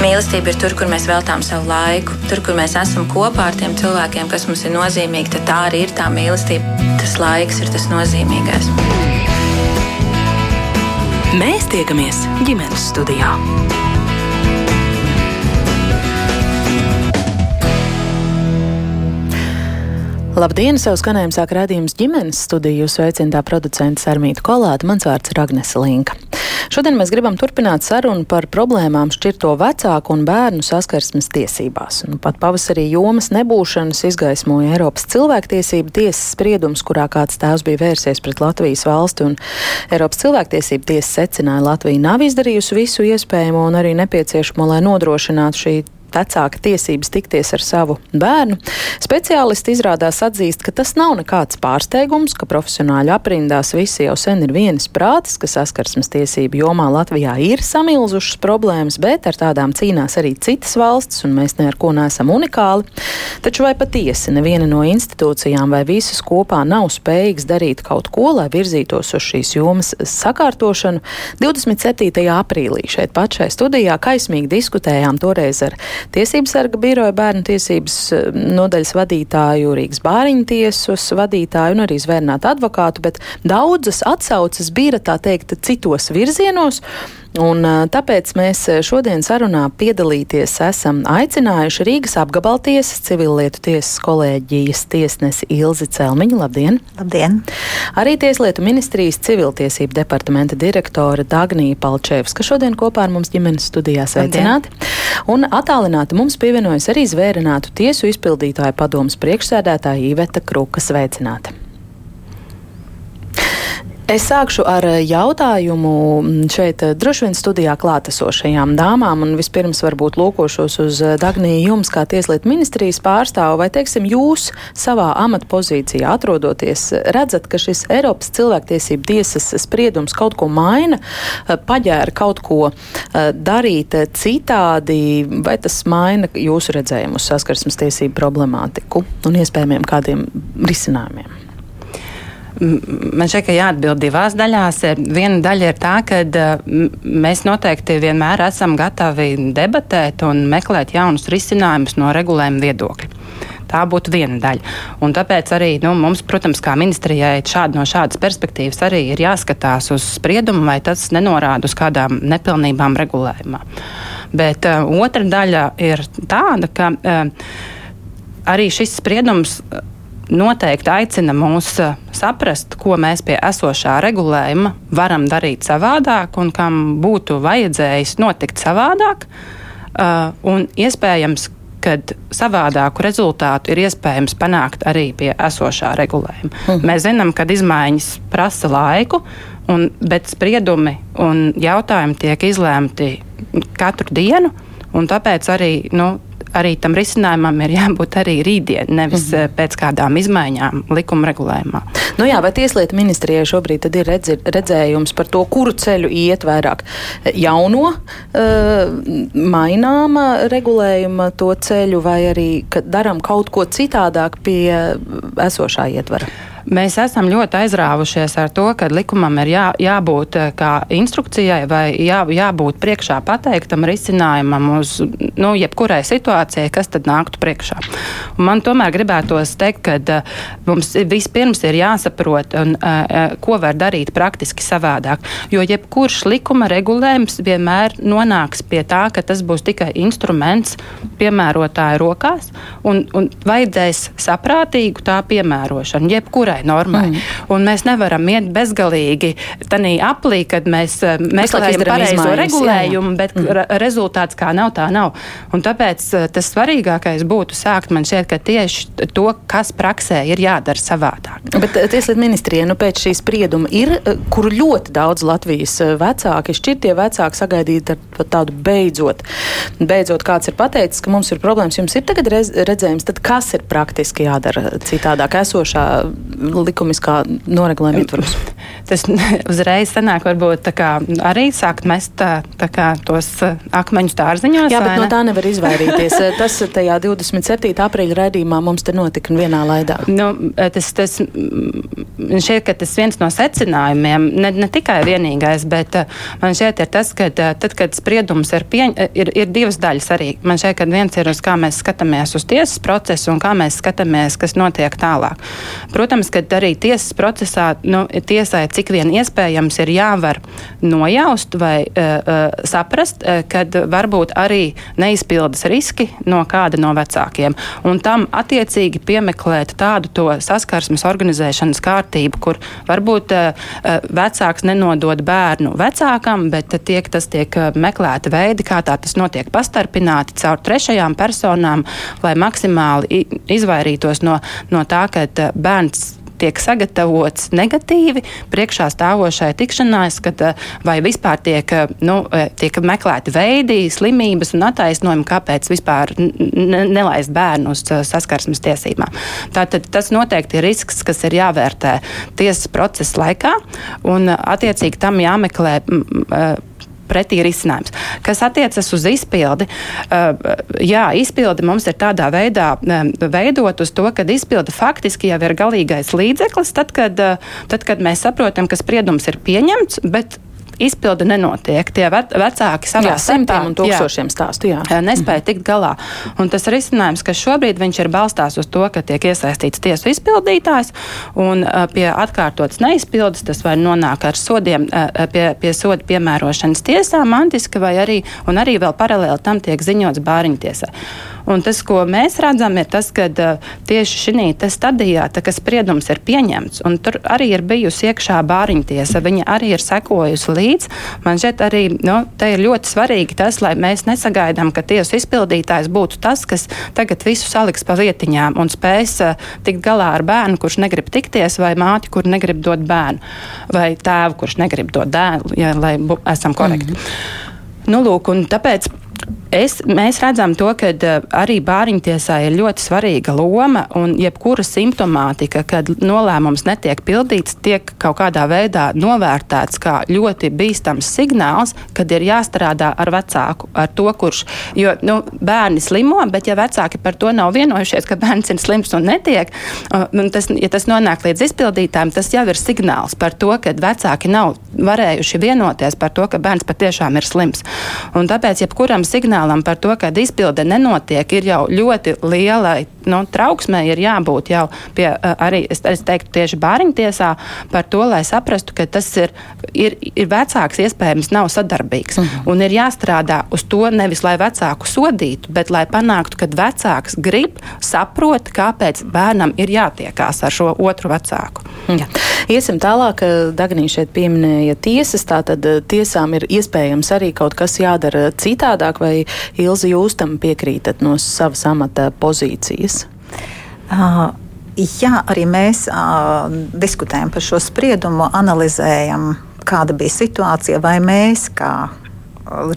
Mīlestība ir tur, kur mēs veltām savu laiku, tur, kur mēs esam kopā ar tiem cilvēkiem, kas mums ir nozīmīgi. Tad tā arī ir tā mīlestība. Tas laiks ir tas nozīmīgais. Mēs tiekamies ģimenes studijā. Labdien! Savu skanējumu sāk redzējums ģimenes studiju. Sveicināta producenta Sarmīta Kolāta, mans vārds ir Agnese Linka. Šodien mēs gribam turpināt sarunu par problēmām šķirto vecāku un bērnu saskarsmes tiesībās. Un pat pavasarī jomas nebūšanas izgaismoja Eiropas cilvēktiesība tiesas spriedums, kurā kāds tēvs bija vērsies pret Latvijas valsti, un Eiropas cilvēktiesība tiesa secināja, Latvija nav izdarījusi visu iespējamo un arī nepieciešamo, lai nodrošinātu šī vecāka tiesības tikties ar savu bērnu. Speciālisti izrādās atzīst, ka tas nav nekāds pārsteigums, ka profesionāļu aprindās visi jau sen ir vienas prātas, ka saskarsmes tiesību jomā Latvijā ir samilzušas problēmas, bet ar tādām cīnās arī citas valstis, un mēs ne ar ko neesam unikāli. Taču vai patiesi neviena no institūcijām vai visas kopā nav spējīgas darīt kaut ko, lai virzītos uz šīs jomas sakārtošanu? 27. aprīlī šeit pat šai studijā kaismīgi diskutējām toreiz ar Tiesību sarga biroja bērnu tiesības eh, nodaļas vadītāju, Rīgas bāriņu tiesas vadītāju un arī zvērnātu advokātu, bet daudzas atsaucas bija, tā teikt, citos virzienos. Un, tāpēc mēs šodien sarunā piedalīties esam aicinājuši Rīgas apgabaltiesas civilietu tiesas kolēģijas tiesnesi Ilzi Celmiņu. Labdien! Labdien! Arī Tieslietu ministrijas civiltiesību departamenta direktore Dagnija Palčevska šodien kopā ar mums ģimenes studijā sveicināti. Un attālināti mums pievienojas arī zvērinātu tiesu izpildītāju padomas priekšsēdētāja Iveta Kruka sveicināta. Es sākšu ar eh, jautājumu mm, šeit eh, droši vien studijā klātesošajām dāmām, un vispirms varbūt lūkošos uz eh, Dagniju jums kā tieslietu ministrijas pārstāvu, vai, teiksim, jūs savā amatpozīcijā atrodoties, redzat, ka šis Eiropas cilvēktiesību tiesas spriedums kaut ko maina, paģēra kaut ko darīt citādi, vai tas maina jūsu redzējumu saskarsmes tiesību problemātiku un iespējamiem kādiem risinājumiem? Man šķiet, ka jāatbild divās daļās. Viena daļa ir tā, ka mēs noteikti vienmēr esam gatavi debatēt un meklēt jaunus risinājumus no regulējuma viedokļa. Tā būtu viena daļa. Un tāpēc arī nu, mums, protams, kā ministrijai šādi, no šādas perspektīvas arī ir jāskatās uz spriedumu, vai tas nenorāda uz kādām nepilnībām regulējumā. Bet uh, otra daļa ir tāda, ka uh, arī šis spriedums. Noteikti aicina mūs eh, saprast, ko mēs pie esošā regulējuma varam darīt savādāk un kam būtu vajadzējis notikt savādāk. Uh, un iespējams, ka savādāku rezultātu ir iespējams panākt arī pie esošā regulējuma. Mhm. Mēs zinām, ka izmaiņas prasa laiku, un, bet spriedumi un jautājumi tiek izlēmti katru dienu. Tāpēc arī nu, arī tam risinājumam ir jābūt arī rītdien, nevis mm -hmm. pēc kādām izmaiņām likuma regulējumā. Nu jā, vai Tieslietu ministrijai šobrīd ir redzi, redzējums par to, kuru ceļu iet vairāk jauno, uh, maināma regulējuma to ceļu, vai arī darām kaut ko citādāk pie esošā ietvara? Mēs esam ļoti aizrāvušies ar to, ka likumam ir jā, jābūt eh, kā instrukcijai vai jā, jābūt priekšā pateiktam risinājumam uz nu, jebkurai situācijai, kas tad nāktu priekšā. Un man tomēr gribētos teikt, ka uh, mums vispirms ir jāsaprot, un, uh, ko var darīt praktiski savādāk. Jo jebkurš likuma regulējums vienmēr nonāks pie tā, ka tas būs tikai instruments piemērotāju rokās, un, un vajadzēs saprātīgu tā piemērošanu jebkurai normai. Mm. Un mēs nevaram iet bezgalīgi tādā aplī, kad mēs eh, meklējam pareizo regulējumu, jā, jā. bet mm. rezultāts kā nav, tā nav. Un tāpēc eh, tas svarīgākais būtu sākt man šķiet, ka tieši to, kas praksē ir jādara savādāk. Bet eh, Tieslietu ministrija nu, pēc šīs sprieduma ir, kuru ļoti daudz Latvijas vecāki, šķirtie vecāki sagaidīt ar tādu beidzot. Beidzot, kāds ir pateicis, ka mums ir problēmas, jums ir tagad redzējums, tad kas ir praktiski jādara citādāk esošā likumiskā noregulējuma ietvaros? tas uzreiz sanāk, varbūt arī sākt mest tā, tā tos akmeņus dārziņos. Jā, bet ne? no tā nevar izvairīties. tas tajā 27. aprīļa raidījumā mums te notika vienā laidā. Nu, tas, tas, šķiet, ka tas viens no secinājumiem, ne, ne tikai vienīgais, bet man šķiet ir tas, ka tad, kad spriedums ir, pieņ, ir, ir divas daļas arī. Man šķiet, ka viens ir uz kā mēs skatāmies uz tiesas procesu un kā mēs skatāmies, kas notiek tālāk. Protams, ka arī tiesas procesā nu, tiesai cik vien iespējams ir jāvar nojaust vai uh, saprast, uh, kad varbūt arī neizpildas riski no kāda no vecākiem. Un tam attiecīgi piemeklēt tādu to saskarsmes organizēšanas kārtību, kur varbūt uh, vecāks nenodod bērnu vecākam, bet tiek, tas tiek meklēta veidi, kā tā tas notiek pastarpināti caur trešajām personām, lai maksimāli izvairītos no, no tā, ka bērns tiek sagatavots negatīvi priekšā stāvošai tikšanās, kad vai vispār tiek, nu, tiek meklēti veidi, slimības un attaisnojumi, kāpēc vispār nelaist bērnu uz saskarsmes tiesībām. Tātad tas noteikti ir risks, kas ir jāvērtē tiesas procesa laikā, un attiecīgi tam jāmeklē pretī risinājums. Kas attiecas uz izpildi, uh, jā, izpildi mums ir tādā veidā um, veidot uz to, ka izpildi faktiski jau ir galīgais līdzeklis, tad, kad, uh, tad, kad mēs saprotam, ka spriedums ir pieņemts, bet izpilde nenotiek. Tie vecāki savā simtiem un tūkstošiem stāstu jā. nespēja tikt galā. Un tas risinājums, kas šobrīd viņš ir balstās uz to, ka tiek iesaistīts tiesu izpildītājs un pie atkārtotas neizpildes tas var nonāk ar sodiem, pie, pie soda piemērošanas tiesā mantiska vai arī, un arī vēl paralēli tam tiek ziņots bāriņtiesai. Un tas, ko mēs redzam, ir tas, ka tieši šī stadijā, tā, kad spriedums ir pieņemts, un tur arī ir bijusi iekšā bāriņtiesa, viņa arī ir sekojusi līdzi. Man šķiet, arī nu, te ir ļoti svarīgi tas, lai mēs nesagaidām, ka tiesu izpildītājs būtu tas, kas tagad visu saliks pa vietiņām un spēs tikt galā ar bērnu, kurš negrib tikties, vai māti, kur negrib dot bērnu, vai tēvu, kurš negrib dot dēlu, ja, lai esam korekti. Mm -hmm. Nu, lūk, tāpēc Es, mēs redzam to, ka uh, arī bāriņtiesā ir ļoti svarīga loma un jebkura simptomātika, kad nolēmums netiek pildīts, tiek kaut kādā veidā novērtēts kā ļoti bīstams signāls, kad ir jāstrādā ar vecāku, ar to, kurš, jo nu, bērni slimo, bet ja vecāki par to nav vienojušies, ka bērns ir slims un netiek, un tas, ja tas nonāk līdz izpildītājiem, tas jau ir signāls par to, ka vecāki nav varējuši vienoties par to, ka bērns patiešām ir slims. Un tāpēc jebkuram signālam par to, ka izpilde nenotiek, ir jau ļoti lielai nu, trauksmē, ir jābūt jau pie arī, es, es teiktu, tieši bāriņtiesā par to, lai saprastu, ka tas ir, ir, ir vecāks, iespējams, nav sadarbīgs. Mm -hmm. Un ir jāstrādā uz to nevis, lai vecāku sodītu, bet lai panāktu, ka vecāks grib, saprot, kāpēc bērnam ir jātiekās ar šo otru vecāku. Jā. Iesim tālāk, Dagnī šeit pieminēja tiesas, tātad tiesām ir iespējams arī kaut kas jādara citādāk, vai Ilzi jūs tam piekrītat no savas amata pozīcijas? Uh. Jā, arī mēs uh, diskutējam par šo spriedumu, analizējam, kāda bija situācija, vai mēs, kā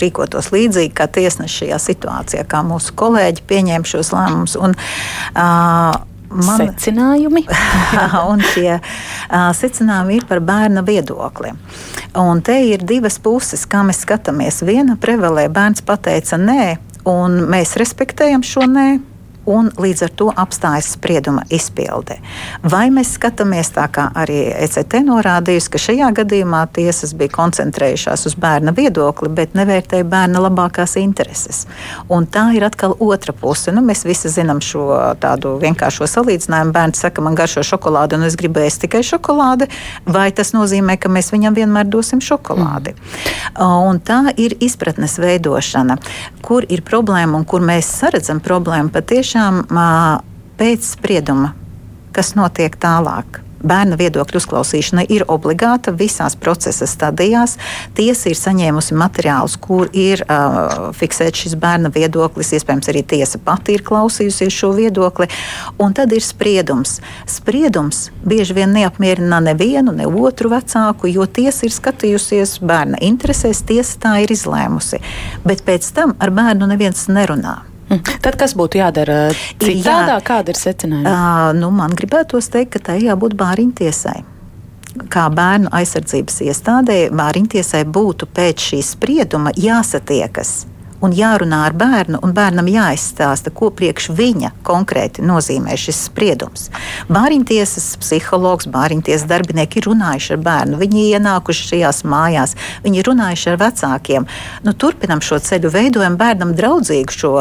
rīkotos līdzīgi kā tiesneši šajā situācijā, kā mūsu kolēģi pieņēma šos lēmumus. Un, uh, man, secinājumi. un tie uh, secinājumi ir par bērna viedokli. Un te ir divas puses, kā mēs skatāmies. Viena prevalē, bērns pateica nē, un mēs respektējam šo nē un līdz ar to apstājas sprieduma izpilde. Vai mēs skatāmies tā, kā arī ECT norādījusi, ka šajā gadījumā tiesas bija koncentrējušās uz bērna viedokli, bet nevērtēja bērna labākās intereses. Un tā ir atkal otra puse. Nu, mēs visi zinām šo tādu vienkāršo salīdzinājumu. Bērns saka, man garšo šokolādi, un es gribēju tikai šokolādi, vai tas nozīmē, ka mēs viņam vienmēr dosim šokolādi? Mm. Un tā ir izpratnes veidošana, kur ir problēma un kur mēs saredzam problēmu patiešām tiešām pēc sprieduma, kas notiek tālāk. Bērna viedokļu uzklausīšana ir obligāta visās procesa stadijās. Tiesa ir saņēmusi materiālus, kur ir uh, fiksēts šis bērna viedoklis. Iespējams, arī tiesa pati ir klausījusies šo viedokli. Un tad ir spriedums. Spriedums bieži vien neapmierina nevienu, ne otru vecāku, jo tiesa ir skatījusies bērna interesēs, tiesa tā ir izlēmusi. Bet pēc tam ar bērnu neviens nerunā. Tad kas būtu jādara citādā? Jā, Kāda ir secinājuma? Uh, nu, man gribētos teikt, ka tai jābūt bāriņu tiesai. kā bērnu aizsardzības iestādē Vāriņtiesai būtu pēc šī sprieduma jāsatiekas un jārunā ar bērnu, un bērnam jāizstāsta, ko priekš viņa konkrēti nozīmē šis spriedums. Bāriņtiesas psihologs, bāriņtiesas darbinieki ir runājuši ar bērnu, viņi ienākuši šajās mājās, viņi ir runājuši ar vecākiem. Nu, turpinam šo ceļu, veidojam bērnam draudzīgu šo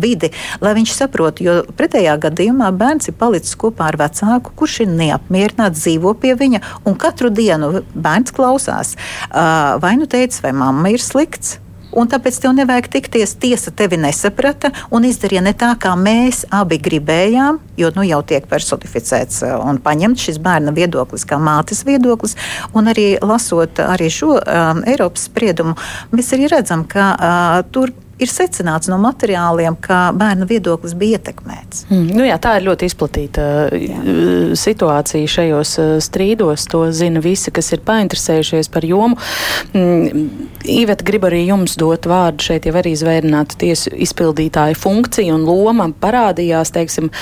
vidi, lai viņš saprotu, jo pretējā gadījumā bērns ir palicis kopā ar vecāku, kurš ir neapmierināts, dzīvo pie viņa, un katru dienu bērns klausās, vai nu teica, vai mamma ir slikts un tāpēc tev nevajag tikties. Tiesa tevi nesaprata un izdarīja ne tā, kā mēs abi gribējām, jo nu jau tiek personificēts uh, un paņemts šis bērna viedoklis, kā mātes viedoklis. Un arī lasot arī šo um, Eiropas spriedumu, mēs arī redzam, ka uh, tur ir secināts no materiāliem, ka bērna viedoklis bija ietekmēts. Mm, nu jā, tā ir ļoti izplatīta jā. Uh, situācija šajos uh, strīdos. To zina visi, kas ir painteresējušies par jomu. Mm, Īvet, gribu arī jums dot vārdu. Šeit jau arī zvērināta tiesu izpildītāja funkcija un loma parādījās. Teiksim,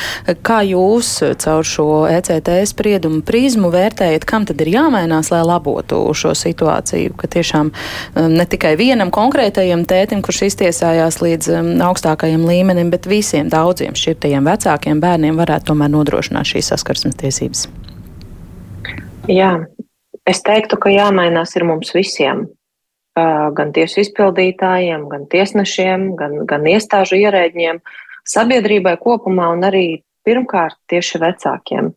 kā jūs caur šo ECT spriedumu prizmu vērtējat, kam tad ir jāmainās, lai labotu šo situāciju? Ka tiešām um, ne tikai vienam konkrētajam tētim, kurš iztiesā iegādājās līdz um, augstākajam līmenim, bet visiem daudziem šķirtajiem vecākiem bērniem varētu tomēr nodrošināt šīs saskarsmes tiesības? Jā, es teiktu, ka jāmainās ir mums visiem. Uh, gan tiesu izpildītājiem, gan tiesnešiem, gan, gan iestāžu ierēģiem, sabiedrībai kopumā un arī pirmkārt tieši vecākiem.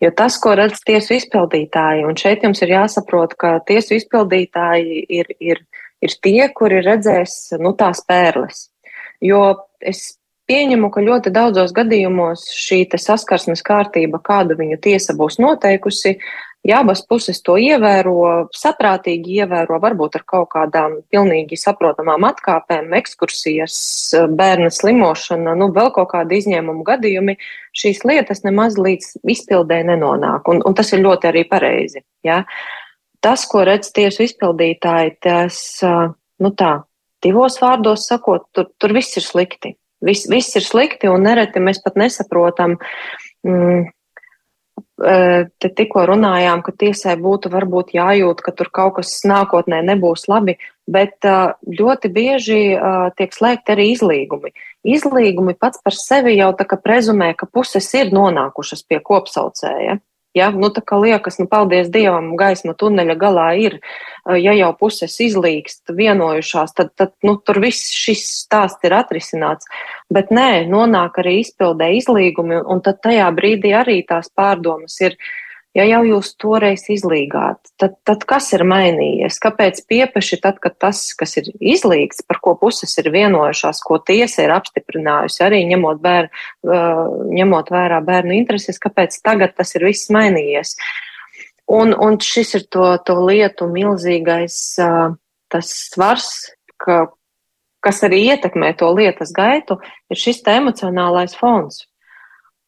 Jo tas, ko redz tiesu izpildītāji, un šeit jums ir jāsaprot, ka tiesu izpildītāji ir, ir ir tie, kuri redzēs nu, tās pērles. Jo es pieņemu, ka ļoti daudzos gadījumos šī saskarsmes kārtība, kādu viņu tiesa būs noteikusi, ja abas puses to ievēro, saprātīgi ievēro, varbūt ar kaut kādām pilnīgi saprotamām atkāpēm, ekskursijas, bērna slimošana, nu, vēl kaut kādi izņēmumu gadījumi, šīs lietas nemaz līdz izpildē nenonāk. Un, un tas ir ļoti arī pareizi. Ja? Tas, ko redz tiesu izpildītāji, tas, nu tā, divos vārdos sakot, tur, tur viss ir slikti. Viss, viss ir slikti un nereti mēs pat nesaprotam. Mm, te tikko runājām, ka tiesai būtu varbūt jājūt, ka tur kaut kas nākotnē nebūs labi, bet ļoti bieži tiek slēgti arī izlīgumi. Izlīgumi pats par sevi jau tā kā prezumē, ka puses ir nonākušas pie kopsaucēja. Ja, nu, tā kā liekas, nu, paldies Dievam, gaisma tuneļa galā ir, ja jau puses izlīgst, vienojušās, tad, tad nu, tur viss šis stāsts ir atrisināts. Bet nē, nonāk arī izpildē izlīgumi, un tad tajā brīdī arī tās pārdomas ir, Ja jau jūs toreiz izlīgāt, tad, tad kas ir mainījies? Kāpēc piepeši tad, kad tas, kas ir izlīgts, par ko puses ir vienojušās, ko tiesa ir apstiprinājusi, arī ņemot, bēr, ņemot vērā bērnu intereses, kāpēc tagad tas ir viss mainījies? Un, un šis ir to, to lietu milzīgais tas svars, ka, kas arī ietekmē to lietas gaitu, ir šis emocionālais fons.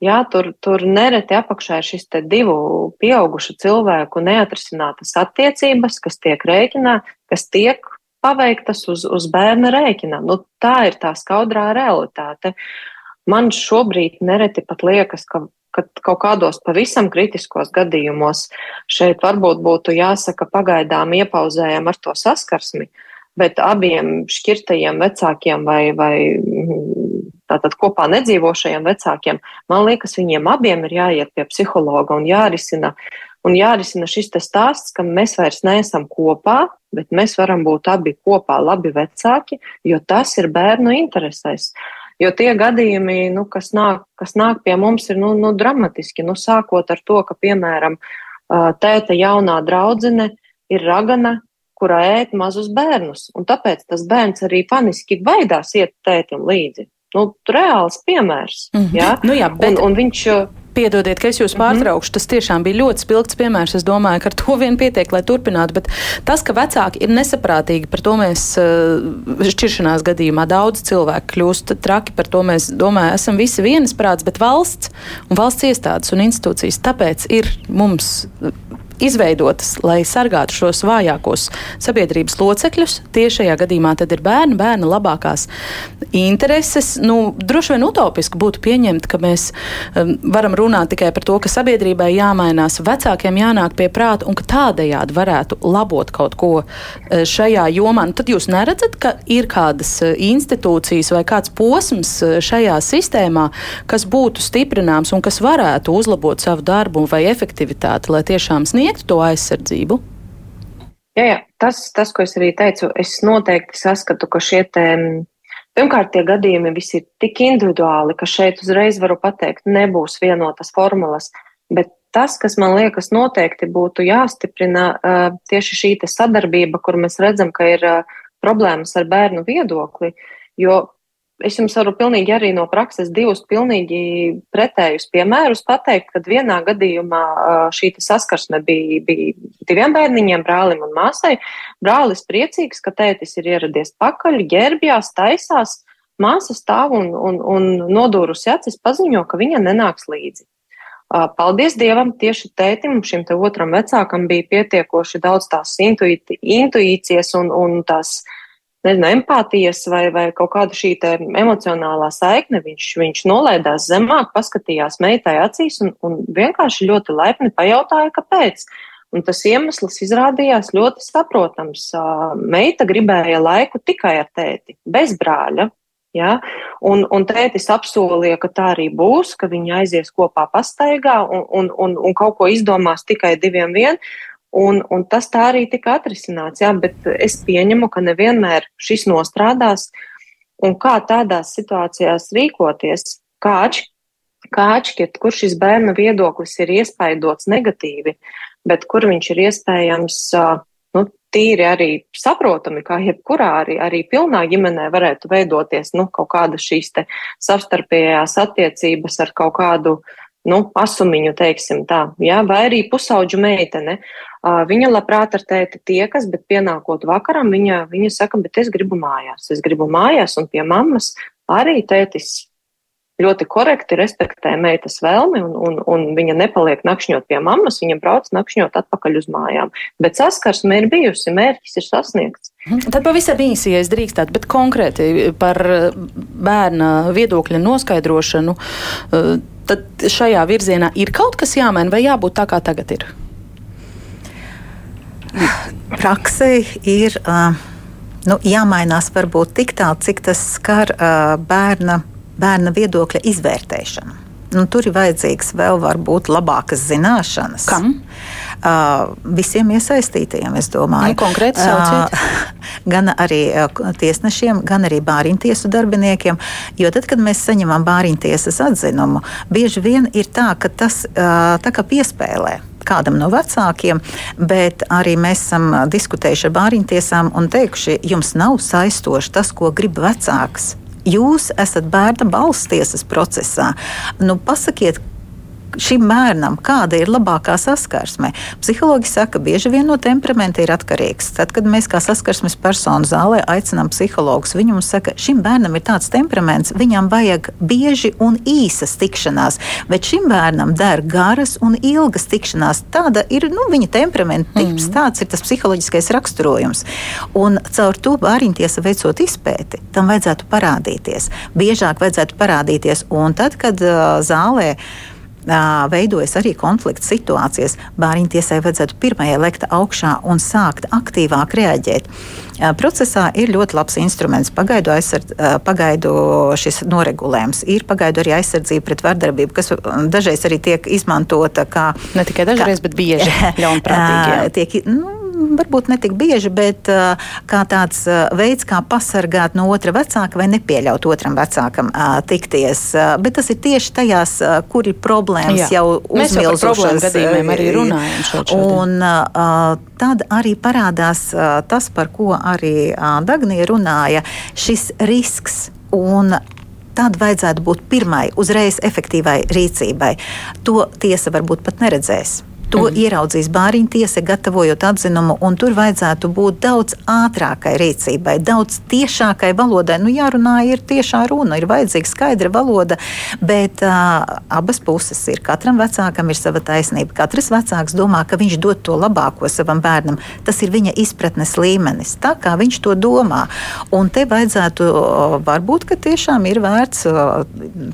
Jā, tur, tur nereti apakšā ir šis divu pieaugušu cilvēku neatrisinātas attiecības, kas tiek rēķinā, kas tiek paveiktas uz, uz bērna rēķina. Nu, tā ir tā skaudrā realitāte. Man šobrīd nereti pat liekas, ka, ka kaut kādos pavisam kritiskos gadījumos šeit varbūt būtu jāsaka pagaidām iepauzējam ar to saskarsmi, bet abiem šķirtajiem vecākiem vai, vai tātad kopā nedzīvošajiem vecākiem, man liekas, viņiem abiem ir jāiet pie psihologa un jārisina, un jārisina šis stāsts, ka mēs vairs neesam kopā, bet mēs varam būt abi kopā labi vecāki, jo tas ir bērnu interesēs. Jo tie gadījumi, nu, kas, nāk, kas nāk pie mums, ir nu, nu, dramatiski. Nu, sākot ar to, ka, piemēram, tēta jaunā draudzene ir ragana, kurā ēd mazus bērnus, un tāpēc tas bērns arī paniski baidās iet tētim līdzi nu, reāls piemērs. Mm -hmm. ja? nu, jā, bet... un, un viņš. Piedodiet, ka es jūs mhm. pārtraukšu. Tas tiešām bija ļoti spilgts piemērs. Es domāju, ka ar to vien pietiek, lai turpinātu. Bet tas, ka vecāki ir nesaprātīgi, par to mēs eh, šķiršanās gadījumā daudz cilvēku kļūst traki. Par to mēs domājam, esam visi vienisprāts, bet valsts un valsts iestādes un institūcijas tāpēc ir mums izveidotas, lai sargātu šos vājākos sabiedrības locekļus. Tieši šajā gadījumā tad ir bērni, bērna labākās intereses. Nu, droši vien utopiski būtu pieņemt, ka mēs um, varam runāt tikai par to, ka sabiedrībai jāmainās, vecākiem jānāk pie prāta un ka tādējādi varētu labot kaut ko uh, šajā jomā. Nu, tad jūs neredzat, ka ir kādas uh, institūcijas vai kāds posms uh, šajā sistēmā, kas būtu stiprināms un kas varētu uzlabot savu darbu vai efektivitāti, lai tiešām sniegtu sniegtu to aizsardzību? Jā, jā. Tas, tas, ko es arī teicu, es noteikti saskatu, ka šie te, pirmkārt, tie gadījumi visi ir tik individuāli, ka šeit uzreiz varu pateikt, nebūs vienotas formulas, bet tas, kas man liekas noteikti būtu jāstiprina, tieši šī sadarbība, kur mēs redzam, ka ir problēmas ar bērnu viedokli, jo es jums varu pilnīgi arī no prakses divus pilnīgi pretējus piemērus pateikt, kad vienā gadījumā šī saskarsme bija, bija diviem bērniņiem, brālim un māsai. Brālis priecīgs, ka tētis ir ieradies pakaļ, ģērbjās, taisās, māsa stāv un, un, un nodūrusi acis paziņo, ka viņa nenāks līdzi. Paldies Dievam, tieši tētim, šim te otram vecākam bija pietiekoši daudz tās intuīcijas un, un tās uh, nezinu, empātijas vai, vai kaut kāda šī emocionālā saikne. Viņš, viņš nolaidās zemāk, paskatījās meitai acīs un, un vienkārši ļoti laipni pajautāja, kāpēc. Un tas iemesls izrādījās ļoti saprotams. Meita gribēja laiku tikai ar tēti, bez brāļa. Ja? Un, un tētis apsolīja, ka tā arī būs, ka viņi aizies kopā pastaigā un, un, un, un kaut ko izdomās tikai diviem vien. Un, un tas tā arī tika atrisināts, jā, bet es pieņemu, ka nevienmēr šis nostrādās. Un kā tādās situācijās rīkoties, kā, atš, kā atšķirt, kur šis bērna viedoklis ir iespaidots negatīvi, bet kur viņš ir iespējams nu, tīri arī saprotami, kā jebkurā arī, arī pilnā ģimenē varētu veidoties nu, kaut kādas šīs savstarpējās attiecības ar kaut kādu nu, asumiņu, teiksim tā, jā, vai arī pusauģu meitene. Viņa labprāt ar tēti tiekas, bet pienākot vakaram, viņa, viņa saka, bet es gribu mājās. Es gribu mājās, un pie mammas arī tētis ļoti korekti respektē meitas vēlmi, un, un, un viņa nepaliek nakšņot pie mammas, viņa brauc nakšņot atpakaļ uz mājām. Bet saskarsme ir bijusi, mērķis ir sasniegts. Tad pavisam īsi, ja es drīkstētu, bet konkrēti par bērna viedokļa noskaidrošanu, tad šajā virzienā ir kaut kas jāmaina vai jābūt tā, kā tagad ir? Praksē ir uh, nu, jāmainās varbūt tik tālu, cik tas skar bērna, bērna viedokļa izvērtēšanu. Nu, tur ir vajadzīgs vēl varbūt labākas zināšanas. Kam? Uh, visiem iesaistītajiem, es domāju. Nu, konkrēti sauciet. Uh, gan arī uh, tiesnešiem, gan arī bāriņtiesu darbiniekiem. Jo tad, kad mēs saņemam bāriņtiesas atzinumu, bieži vien ir tā, ka tas uh, tā kā piespēlē kādam no vecākiem, bet arī mēs esam diskutējuši ar bāriņtiesām un teikuši, jums nav saistoši tas, ko grib vecāks. Jūs esat bērna balss tiesas procesā. Nu, pasakiet, šim bērnam, kāda ir labākā saskarsme. Psihologi saka, bieži vien no temperamenta ir atkarīgs. Tad, kad mēs kā saskarsmes personu zālē aicinām psihologus, viņi mums saka, šim bērnam ir tāds temperaments, viņam vajag bieži un īsas tikšanās, bet šim bērnam der garas un ilgas tikšanās. Tāda ir nu, viņa temperamenta tips, mm. tāds ir tas psiholoģiskais raksturojums. Un caur to bāriņtiesa veicot izpēti, tam vajadzētu parādīties. Biežāk vajadzētu parādīties, un tad, kad uh, zālē veidojas arī konflikts situācijas. Bāriņu tiesai vajadzētu pirmajai lekt augšā un sākt aktīvāk reaģēt. Procesā ir ļoti labs instruments. Pagaidu, aizsardz, pagaidu šis noregulējums ir pagaidu arī aizsardzība pret vardarbību, kas dažreiz arī tiek izmantota kā. Ne tikai dažreiz, kā, bet bieži. Tiek, nu, varbūt ne tik bieži, bet uh, kā tāds uh, veids, kā pasargāt no otra vecāka vai nepieļaut otram vecākam uh, tikties. Bet tas ir tieši tajās, kur ir problēmas Jā. jau uzmilzušas. Arī runājam šodien. Un tad arī parādās tas, par ko arī Dagnija runāja, šis risks. Un tad vajadzētu būt pirmai, uzreiz efektīvai rīcībai. To tiesa varbūt pat neredzēs. To mm. ieraudzīs bāriņu tiesa, gatavojot atzinumu, un tur vajadzētu būt daudz ātrākai rīcībai, daudz tiešākai valodai. Nu, jārunā ir tiešā runa, ir vajadzīga skaidra valoda, bet uh, abas puses ir. Katram vecākam ir sava taisnība. Katrs vecāks domā, ka viņš dod to labāko savam bērnam. Tas ir viņa izpratnes līmenis, tā kā viņš to domā. Un te vajadzētu, varbūt, ka tiešām ir vērts,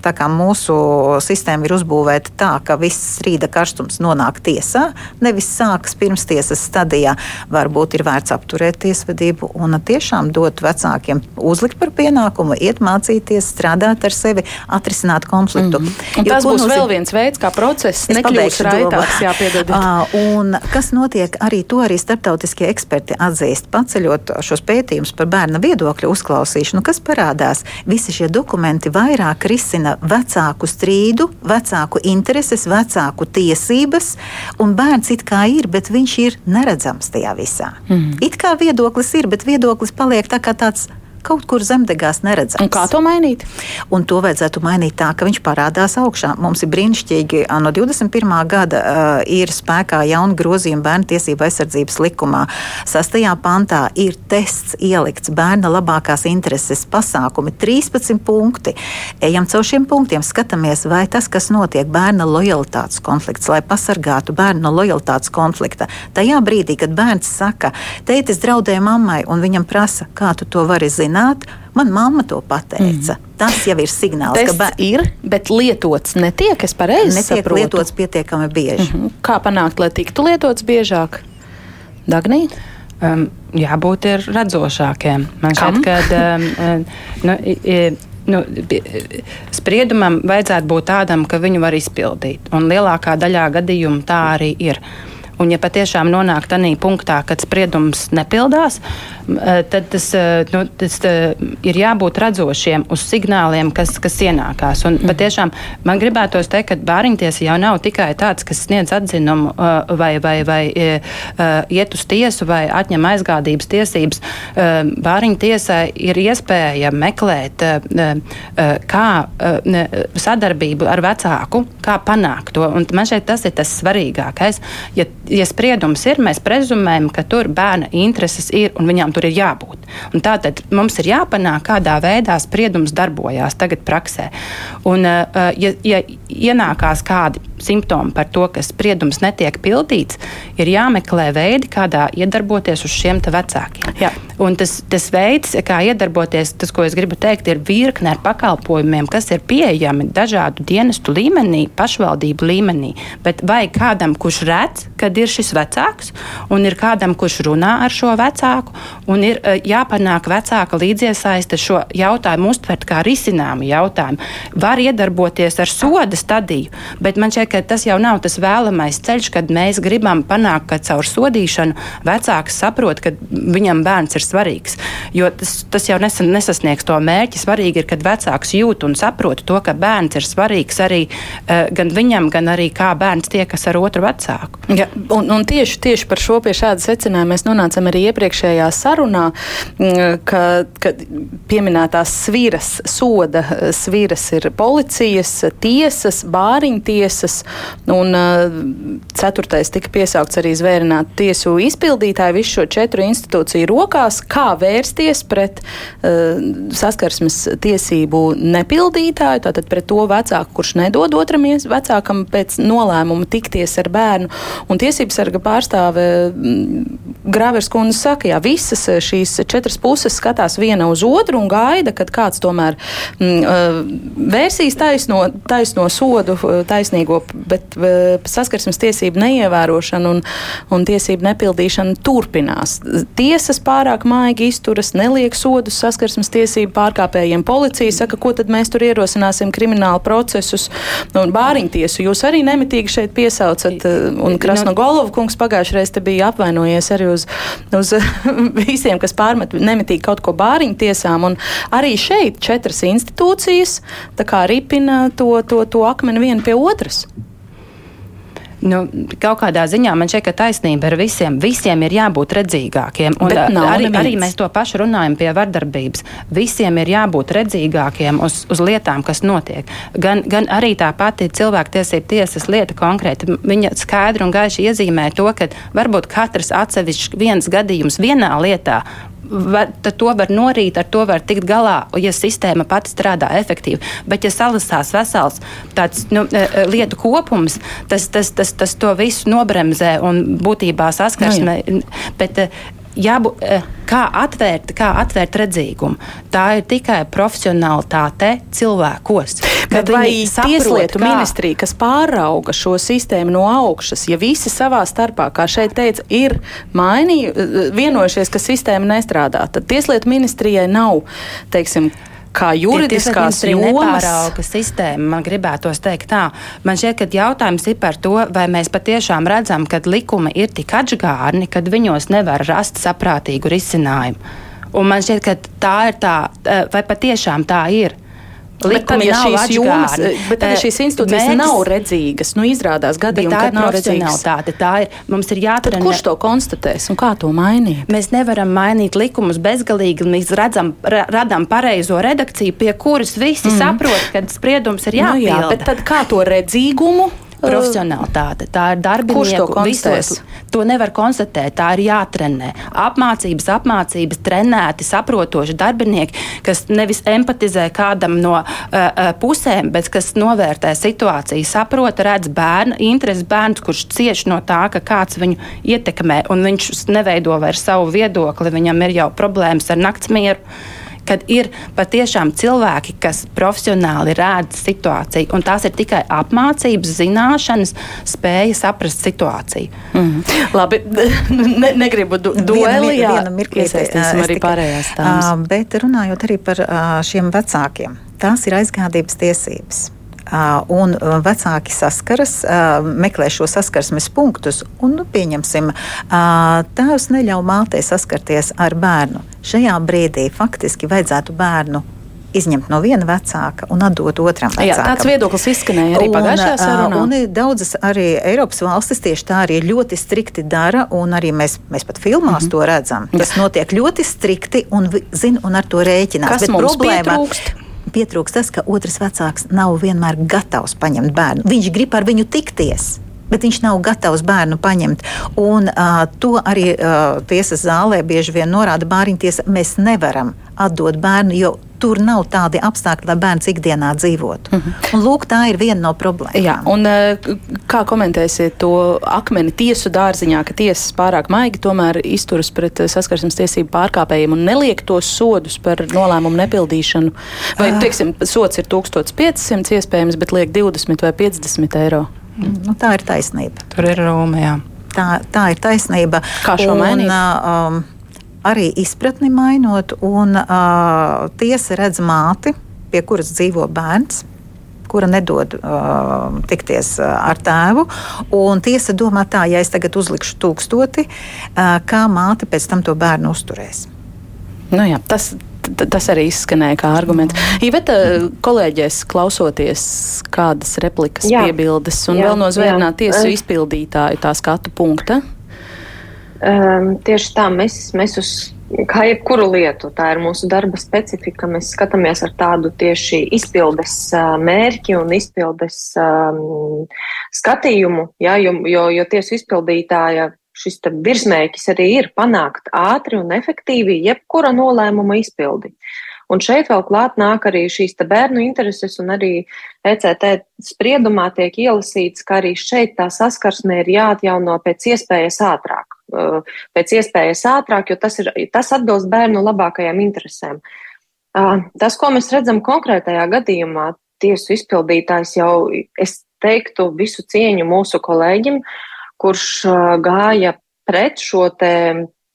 tā kā mūsu sistēma ir uzbūvēta tā, ka viss strīda karstums nonāk tiesā, nevis sākas pirmstiesas stadijā. Varbūt ir vērts apturēt tiesvedību un tiešām dot vecākiem uzlikt par pienākumu, iet mācīties, strādāt ar sevi, atrisināt konfliktu. Mm -hmm. Jo, tas būs nozīm... vēl viens veids, kā process nekļūs raitāks. Jā, uh, un kas notiek, arī to arī starptautiskie eksperti atzīst, paceļot šos pētījumus par bērna viedokļu uzklausīšanu, kas parādās. Visi šie dokumenti vairāk risina vecāku strīdu, vecāku intereses, vecāku tiesības, un bērns it kā ir, bet viņš ir neredzams tajā visā. Mm. It kā viedoklis ir, bet viedoklis paliek tā kā tāds kaut kur zemdegās neredzams. Un kā to mainīt? Un to vajadzētu mainīt tā, ka viņš parādās augšā. Mums ir brīnišķīgi, no 21. gada uh, ir spēkā jauna grozījuma bērnu tiesību aizsardzības likumā. Sastajā pantā ir tests ielikts bērna labākās intereses pasākumi, 13 punkti. Ejam caur šiem punktiem, skatāmies, vai tas, kas notiek, bērna lojalitātes konflikts, lai pasargātu bērnu no lojalitātes konflikta. Tajā brīdī, kad bērns saka, tētis draudēja mammai, un viņam prasa, kā tu to vari zināt, zināt. Man mamma to pateica. Mm. Tas jau ir signāls, Tests ka bērns ir, bet lietots netiek. Es pareizi netiek saprotu. lietots pietiekami bieži. Mm -hmm. Kā panākt, lai tiktu lietots biežāk? Dagnī? Um, jābūt redzošākiem. Man šķiet, ka um, nu, nu, spriedumam vajadzētu būt tādam, ka viņu var izpildīt. Un lielākā daļā gadījumu tā arī ir. Un, ja patiešām nonāk tādā punktā, kad spriedums nepildās, Eh, tad tas, eh, nu, tas eh, ir jābūt redzošiem uz signāliem, kas, kas ienākās. Un, mm. Patiešām man gribētos teikt, ka bāriņtiesa jau nav tikai tāds, kas sniedz atzinumu vai, vai, vai iet uz tiesu vai atņem aizgādības tiesības. Bāriņtiesai ir iespēja meklēt, kā sadarbību ar vecāku, kā panākt to. Un man šeit tas ir tas svarīgākais. Ja, ja spriedums ir, mēs prezumējam, ka tur bērna intereses ir un viņām tur ir jābūt. Un tātad mums ir jāpanāk, kādā veidā spriedums darbojās tagad praksē. Un, uh, ja, ja ienākās kādi simptomi par to, ka spriedums netiek pildīts, ir jāmeklē veidi, kādā iedarboties uz šiem vecākiem. Jā. Un tas, tas veids, kā iedarboties, tas, ko es gribu teikt, ir virkne ar pakalpojumiem, kas ir pieejami dažādu dienestu līmenī, pašvaldību līmenī. Bet vai kādam, kurš redz, kad ir šis vecāks, un ir kādam, kurš runā ar šo vecāku, un ir uh, jāpanāk vecāka līdziesaiste šo jautājumu uztvert kā risināmu jautājumu. Var iedarboties ar soda stadiju, bet man šķiet, ka tas jau nav tas vēlamais ceļš, kad mēs gribam panākt, ka caur sodīšanu vecāks saprot, ka viņam bērns ir svarīgs. Jo tas, tas jau nesa, nesasniegs to mērķi. Svarīgi ir, kad vecāks jūt un saprot to, ka bērns ir svarīgs arī uh, gan viņam, gan arī kā bērns tiekas ar otru vecāku. Ja, un, un tieši, tieši par šo pie šāda secinājuma mēs nonācam arī iepriekšējā sarunā, ka, ka pieminētās sviras, soda sviras ir policijas, tiesas, bāriņtiesas, Un uh, ceturtais tika piesaukts arī zvērinātu tiesu izpildītāju visu šo četru institūciju rokās, kā vērsties pret uh, saskarsmes tiesību nepildītāju, tātad pret to vecāku, kurš nedod otram vecākam pēc nolēmuma tikties ar bērnu. Un tiesības sarga pārstāve mm, Gravers kundze saka, jā, visas šīs četras puses skatās viena uz otru un gaida, kad kāds tomēr mm, uh, vērsīs taisno, taisno sodu, taisnīgo bet saskarsmes tiesību neievērošana un, un tiesību nepildīšana turpinās. Tiesas pārāk maigi izturas, neliek sodus saskarsmes tiesību pārkāpējiem. Policija saka, ko tad mēs tur ierosināsim kriminālu procesus. Un bāriņtiesu jūs arī nemitīgi šeit piesaucat, un Krasno Golova kungs pagājušreiz te bija apvainojies arī uz, uz visiem, kas pārmet nemitīgi kaut ko bāriņtiesām. Un arī šeit četras institūcijas tā kā ripina to, to, to akmeni vienu pie otras. nu, kaut kādā ziņā man šķiet, ka taisnība ir visiem. Visiem ir jābūt redzīgākiem. Un arī, neviens. arī mēs to pašu runājam pie vardarbības. Visiem ir jābūt redzīgākiem uz, uz lietām, kas notiek. Gan, gan arī tā pati cilvēktiesība tiesas lieta konkrēti. Viņa skaidri un gaiši iezīmē to, ka varbūt katrs atsevišķs viens gadījums vienā lietā var, to var norīt, ar to var tikt galā, ja sistēma pati strādā efektīvi. Bet, ja salasās vesels tāds nu, e, e, lietu kopums, tas, tas, tas, tas to visu nobremzē un būtībā saskarsme. Nu, bet, jābūt, eh, kā atvērt, kā atvērt redzīgumu. Tā ir tikai profesionālitāte cilvēkos. Bet vai tieslietu kā... ministrija, kas pārauga šo sistēmu no augšas, ja visi savā starpā, kā šeit teica, ir mainījušies, vienojušies, ka sistēma nestrādā, tad tieslietu ministrijai nav, teiksim, kā juridiskās jomas. sistēma, man gribētos teikt tā. Man šķiet, ka jautājums ir par to, vai mēs patiešām redzam, ka likumi ir tik atžgārni, ka viņos nevar rast saprātīgu risinājumu. Un man šķiet, ka tā ir tā, eh, vai patiešām tā ir likumi ja šīs jomas, bet arī šīs institūcijas mērķis, nav redzīgas. Nu, izrādās gadījumi, kad nav redzīgas. Tā ir, mums ir jāatrenē. Kurš to konstatēs un kā to mainīt? Mēs nevaram mainīt likumus bezgalīgi. Mēs redzam, ra, radam pareizo redakciju, pie kuras visi mm. saprot, ka spriedums ir jāpilda. Nu, jā, bet tad kā to redzīgumu profesionālitāte. Tā ir darbinieku visos. To nevar konstatēt, tā ir jātrenē. Apmācības, apmācības, trenēti, saprotoši darbinieki, kas nevis empatizē kādam no uh, uh, pusēm, bet kas novērtē situāciju, saprot, redz bērnu interesi, bērns, kurš cieš no tā, ka kāds viņu ietekmē, un viņš neveido vairs savu viedokli, viņam ir jau problēmas ar naktsmieru kad ir patiešām cilvēki, kas profesionāli rēdz situāciju, un tās ir tikai apmācības, zināšanas, spēja saprast situāciju. Mm. Labi, ne, negribu du dueli, jā, iesaistīsim arī pārējās tās. Uh, bet runājot arī par uh, šiem vecākiem, tās ir aizgādības tiesības. Un vecāki saskaras, meklē šo saskarsmes punktus, un, nu, pieņemsim, tēvs neļauj mātei saskarties ar bērnu. Šajā brīdī faktiski vajadzētu bērnu izņemt no viena vecāka un atdot otram vecākam. Jā, tāds viedoklis izskanēja arī pagājušajā sarunā. Un daudzas arī Eiropas valstis tieši tā arī ļoti strikti dara, un arī mēs, mēs pat filmās mm -hmm. to redzam. Tas notiek ļoti strikti un, zin, un ar to rēķinās. Kas Bet mums problēma, pietrūkst? Pietrūkst tas, ka otrs vecāks nav vienmēr gatavs paņemt bērnu. Viņš grib ar viņu tikties. Bet viņš nav gatavs bērnu paņemt. Un, uh, to arī uh, tiesas zālē bieži vien norāda Bāriņtiesa. Mēs nevaram atdot bērnu, jo tur nav tādi apstākļi, lai bērns ikdienā dzīvotu. Mm -hmm. Un, lūk, tā ir viena no problēmām. Jā, un, kā komentēsiet to akmeni tiesu dārziņā, ka tiesas pārāk maigi tomēr izturas pret saskarsmes tiesību pārkāpējiem un neliek tos sodus par nolēmumu nepildīšanu? Vai, teiksim, sots ir 1500 iespējams, bet liek 20 vai 50 eiro? Nu, tā ir taisnība. Tur ir Roma, jā. Tā, tā ir taisnība. Kā šo mainīt? Un, um, arī izpratni mainot, un uh, tiesa redz māti, pie kuras dzīvo bērns kura nedod uh, tikties ar tēvu. Tiesa domā, tā, ja es tagad uzlikšu tūkstoti, uh, kā māte pēc tam to bērnu uzturēs. Nu jā, tas, tas arī izskanēja kā arguments. Iveta, kolēģis klausoties, kādas replikas, jā. piebildes un jā, vēl no zvērnā tiesu izpildītāju tā skatu punkta. Um, tieši tā, mēs, mēs uz kā jebkuru lietu, tā ir mūsu darba specifika. Mēs skatāmies ar tādu tieši izpildes uh, mērķi un izpildes um, skatījumu, ja, jo, jo, jo tiesu izpildītāja šis virsmērķis arī ir panākt ātri un efektīvi jebkura nolēmuma izpildi. Un šeit vēl klāt nāk arī šīs bērnu intereses, un arī ECT spriedumā tiek ielasīts, ka arī šeit tā saskarsme ir jāatjauno pēc iespējas ātrāk. Pēc iespējas ātrāk, jo tas, ir, tas atbilst bērnu labākajām interesēm. Tas, ko mēs redzam konkrētajā gadījumā, tiesu izpildītājs jau, es teiktu, visu cieņu mūsu kolēģim, kurš gāja pret šo te,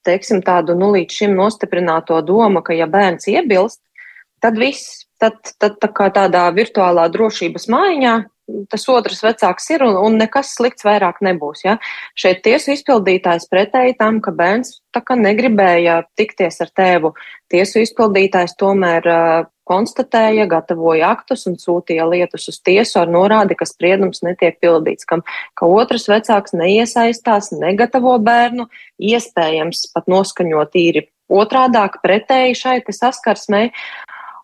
teiksim, tādu nu līdz šim nostiprināto domu, ka ja bērns iebilst, tad viss, tad, tad tā kā tādā virtuālā drošības maiņā tas otrs vecāks ir un, un nekas slikts vairāk nebūs. Ja? Šeit tiesu izpildītājs pretēji tam, ka bērns tā kā negribēja tikties ar tēvu. Tiesu izpildītājs tomēr uh, konstatēja, gatavoja aktus un sūtīja lietas uz tiesu ar norādi, ka spriedums netiek pildīts, kam, ka otrs vecāks neiesaistās, negatavo bērnu, iespējams pat noskaņot īri otrādāk pretēji šai saskarsmei.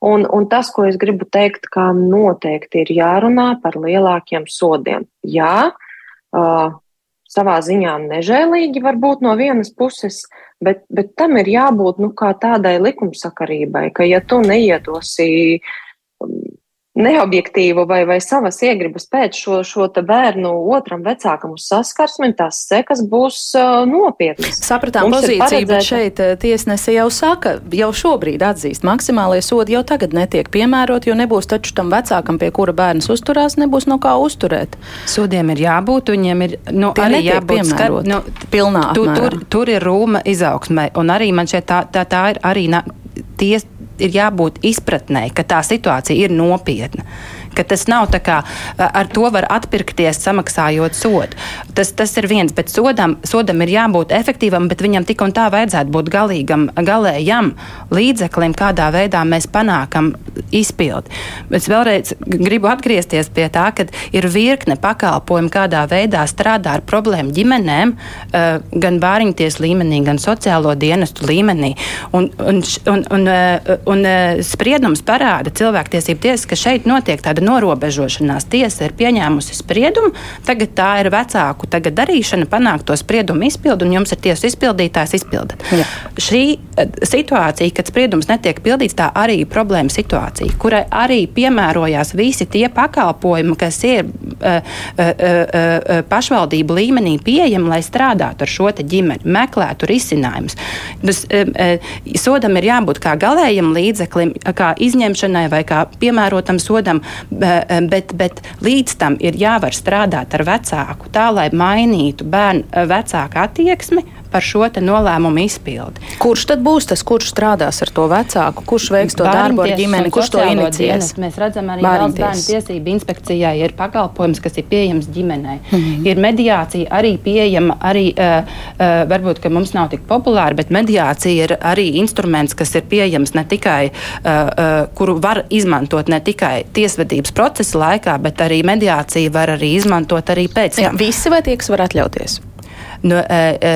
Un, un tas, ko es gribu teikt, ka noteikti ir jārunā par lielākiem sodiem. Jā, uh, savā ziņā nežēlīgi varbūt no vienas puses, bet, bet tam ir jābūt nu, kā tādai likumsakarībai, ka ja tu neiedosi neobjektīvu vai, vai savas iegribas pēc šo, šo bērnu otram vecākam uz saskarsmi, tās sekas būs uh, nopietnas. Sapratām Mums pozīciju, bet šeit tiesnese jau saka, jau šobrīd atzīst, maksimālie sodi jau tagad netiek piemērot, jo nebūs taču tam vecākam, pie kura bērns uzturās, nebūs no kā uzturēt. Sodiem ir jābūt, viņiem ir nu, Tie arī jābūt piemērot. Nu, pilnā tu, tur, tur ir rūma izaugsmē, un arī man šeit tā, tā, tā ir arī ties, ir jābūt izpratnē, ka tā situācija ir nopietna ka tas nav tā kā ar to var atpirkties, samaksājot sodu. Tas, tas ir viens, bet sodam, sodam ir jābūt efektīvam, bet viņam tik un tā vajadzētu būt galīgam, galējam līdzeklim, kādā veidā mēs panākam izpildi. Es vēlreiz gribu atgriezties pie tā, ka ir virkne pakalpojumu, kādā veidā strādā ar problēmu ģimenēm, gan bāriņties līmenī, gan sociālo dienestu līmenī. Un, un, un, un, un spriedums parāda cilvēktiesību tiesas, ka šeit notiek tāda norobežošanās. Tiesa ir pieņēmusi spriedumu, tagad tā ir vecāku tagad darīšana, panākt to spriedumu izpildu, un jums ir tiesas izpildītājs izpildat. Jā. Šī eh, situācija, kad spriedums netiek pildīts, tā arī ir problēma situācija, kurai arī piemērojās visi tie pakalpojumi, kas ir uh, uh, uh, pašvaldību līmenī pieejami, lai strādātu ar šo ģimeni, meklētu risinājumus. Sodam ir jābūt kā galējam līdzeklim, kā izņemšanai vai kā piemērotam sodam, bet, bet līdz tam ir jāvar strādāt ar vecāku, tā lai mainītu bērnu vecāku attieksmi par šo nolēmumu izpildi. Kurš tad būs tas, kurš strādās ar to vecāku, kurš veiks to darbu ar ģimeni, kurš to inicijēs? Mēs redzam, arī valsts bērnu tiesību inspekcijai ir pakalpojums, kas ir pieejams ģimenei. Mm -hmm. Ir mediācija arī pieejama, arī uh, uh, varbūt, ka mums nav tik populāra, bet mediācija ir arī instruments, kas ir pieejams ne tikai, uh, uh, kuru var izmantot ne tikai tiesvedības procesa laikā, bet arī mediācija var arī izmantot arī pēc tam. Jā, visi vai tie, kas var atļauties? Nu, e, e,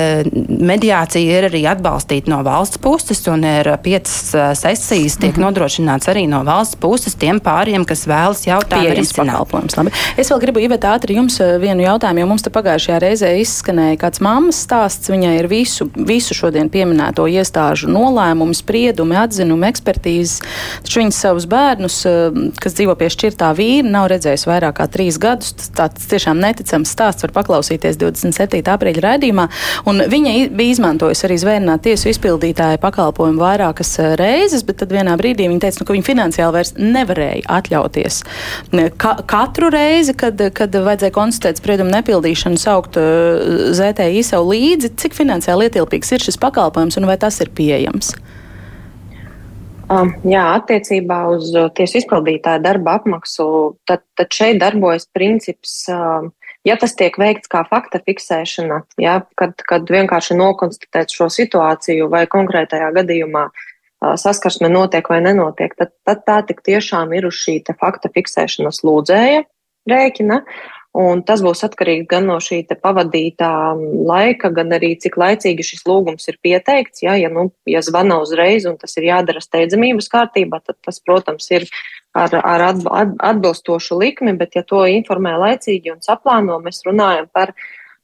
mediācija ir arī atbalstīta no valsts puses, un ir piecas e, sesijas tiek -hmm. nodrošināts arī no valsts puses tiem pāriem, kas vēlas jautājumu risināt. Es vēl gribu ievēt ātri jums vienu jautājumu, jo mums te pagājušajā reizē izskanēja kāds mammas stāsts. Viņai ir visu, visu šodien pieminēto iestāžu nolēmumu, spriedumi, atzinumu, ekspertīzes. Taču viņas savus bērnus, kas dzīvo pie šķirtā vīra, nav redzējis vairāk kā trīs gadus. Tas tiešām neticams stāsts var paklausīties 27. aprīļa raidījumā. Viņa bija izmantojusi arī zvērnāt tiesu izpildītāja pakalpojumu vairākas eh, reizes, bet tad vienā brīdī viņa teica, nu, ka viņa finansiāli vairs nevarēja atļauties ka, katru reizi, kad, kad vajadzēja konstatēt spriedumu nepildīšanu, saukt uh, ZTI sev līdzi, cik finansiāli ietilpīgs ir šis pakalpojums un vai tas ir pieejams. Um, jā, attiecībā uz tiesu izpildītāju darba apmaksu, tad, tad šeit darbojas princips um, Ja tas tiek veikts kā fakta fiksēšana, ja, kad, kad vienkārši nokonstatēt šo situāciju vai konkrētajā gadījumā saskarsme notiek vai nenotiek, tad, tad tā tik tiešām ir uz šī fakta fiksēšanas lūdzēja rēķina. Un tas būs atkarīgs gan no šī pavadītā laika, gan arī cik laicīgi šis lūgums ir pieteikts. Ja, ja, nu, ja zvana uzreiz un tas ir jādara steidzamības kārtībā, tad tas, protams, ir ar, ar atbilstošu likmi, bet ja to informē laicīgi un saplāno, mēs runājam par,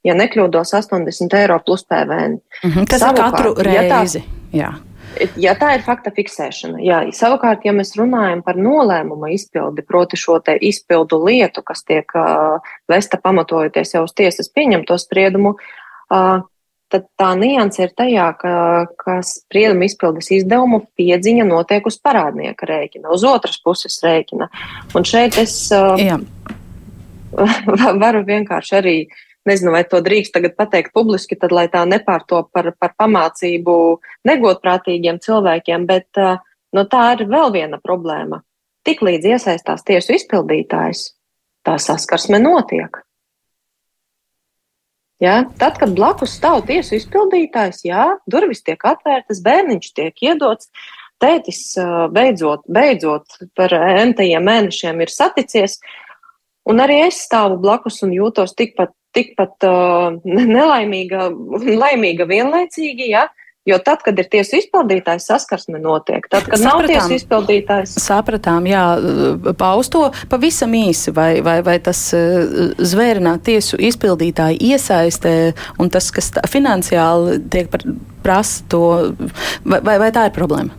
ja nekļūdos, 80 eiro plus PVN. Mm -hmm, tas Savukārt, ir katru reizi. Ja tā, Ja tā ir fakta fiksēšana, jā, savukārt, ja mēs runājam par nolēmuma izpildi, proti šo te izpildu lietu, kas tiek uh, vesta pamatojoties jau uz tiesas pieņemto spriedumu, uh, tad tā nianse ir tajā, ka, ka sprieduma izpildes izdevumu piedziņa notiek uz parādnieka rēķina, uz otras puses rēķina. Un šeit es uh, varu vienkārši arī, nezinu, vai to drīkst tagad pateikt publiski, tad lai tā nepārto par, par pamācību negodprātīgiem cilvēkiem, bet uh, no tā ir vēl viena problēma. Tiklīdz iesaistās tiesu izpildītājs, tā saskarsme notiek. Ja? Tad, kad blakus stāv tiesu izpildītājs, jā, durvis tiek atvērtas, bērniņš tiek iedots, tētis beidzot, beidzot par entajiem mēnešiem ir saticies, un arī es stāvu blakus un jūtos tikpat, tikpat uh, nelaimīga un laimīga vienlaicīgi, ja, uh, Jo tad, kad ir tiesu izpildītājs, saskarsme notiek. Tad, kad sapratām, nav tiesu izpildītājs, sapratām, jā, pausto pavisam īsi, vai, vai, vai tas eh, zvērināt tiesu izpildītāju iesaistē un tas, kas tā, finansiāli tiek prasa to, vai, vai, vai tā ir problēma?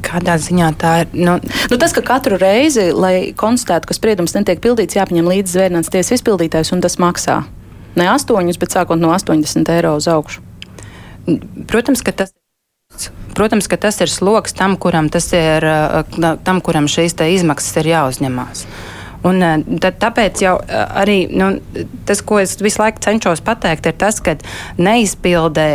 Kādā ziņā tā ir? Nu, nu, tas, ka katru reizi, lai konstatētu, ka spriedums netiek pildīts, jāpaņem līdzi zvērnāts tiesas izpildītājs un tas maksā. Ne 8, bet sākot no 80 eiro uz augšu. Protams, ka tas. Protams, ka tas ir sloks tam, kuram, ir, tam, kuram šīs izmaksas ir jāuzņemās. Un, tad, tāpēc jau arī nu, tas, ko es visu laiku cenšos pateikt, ir tas, ka neizpildē,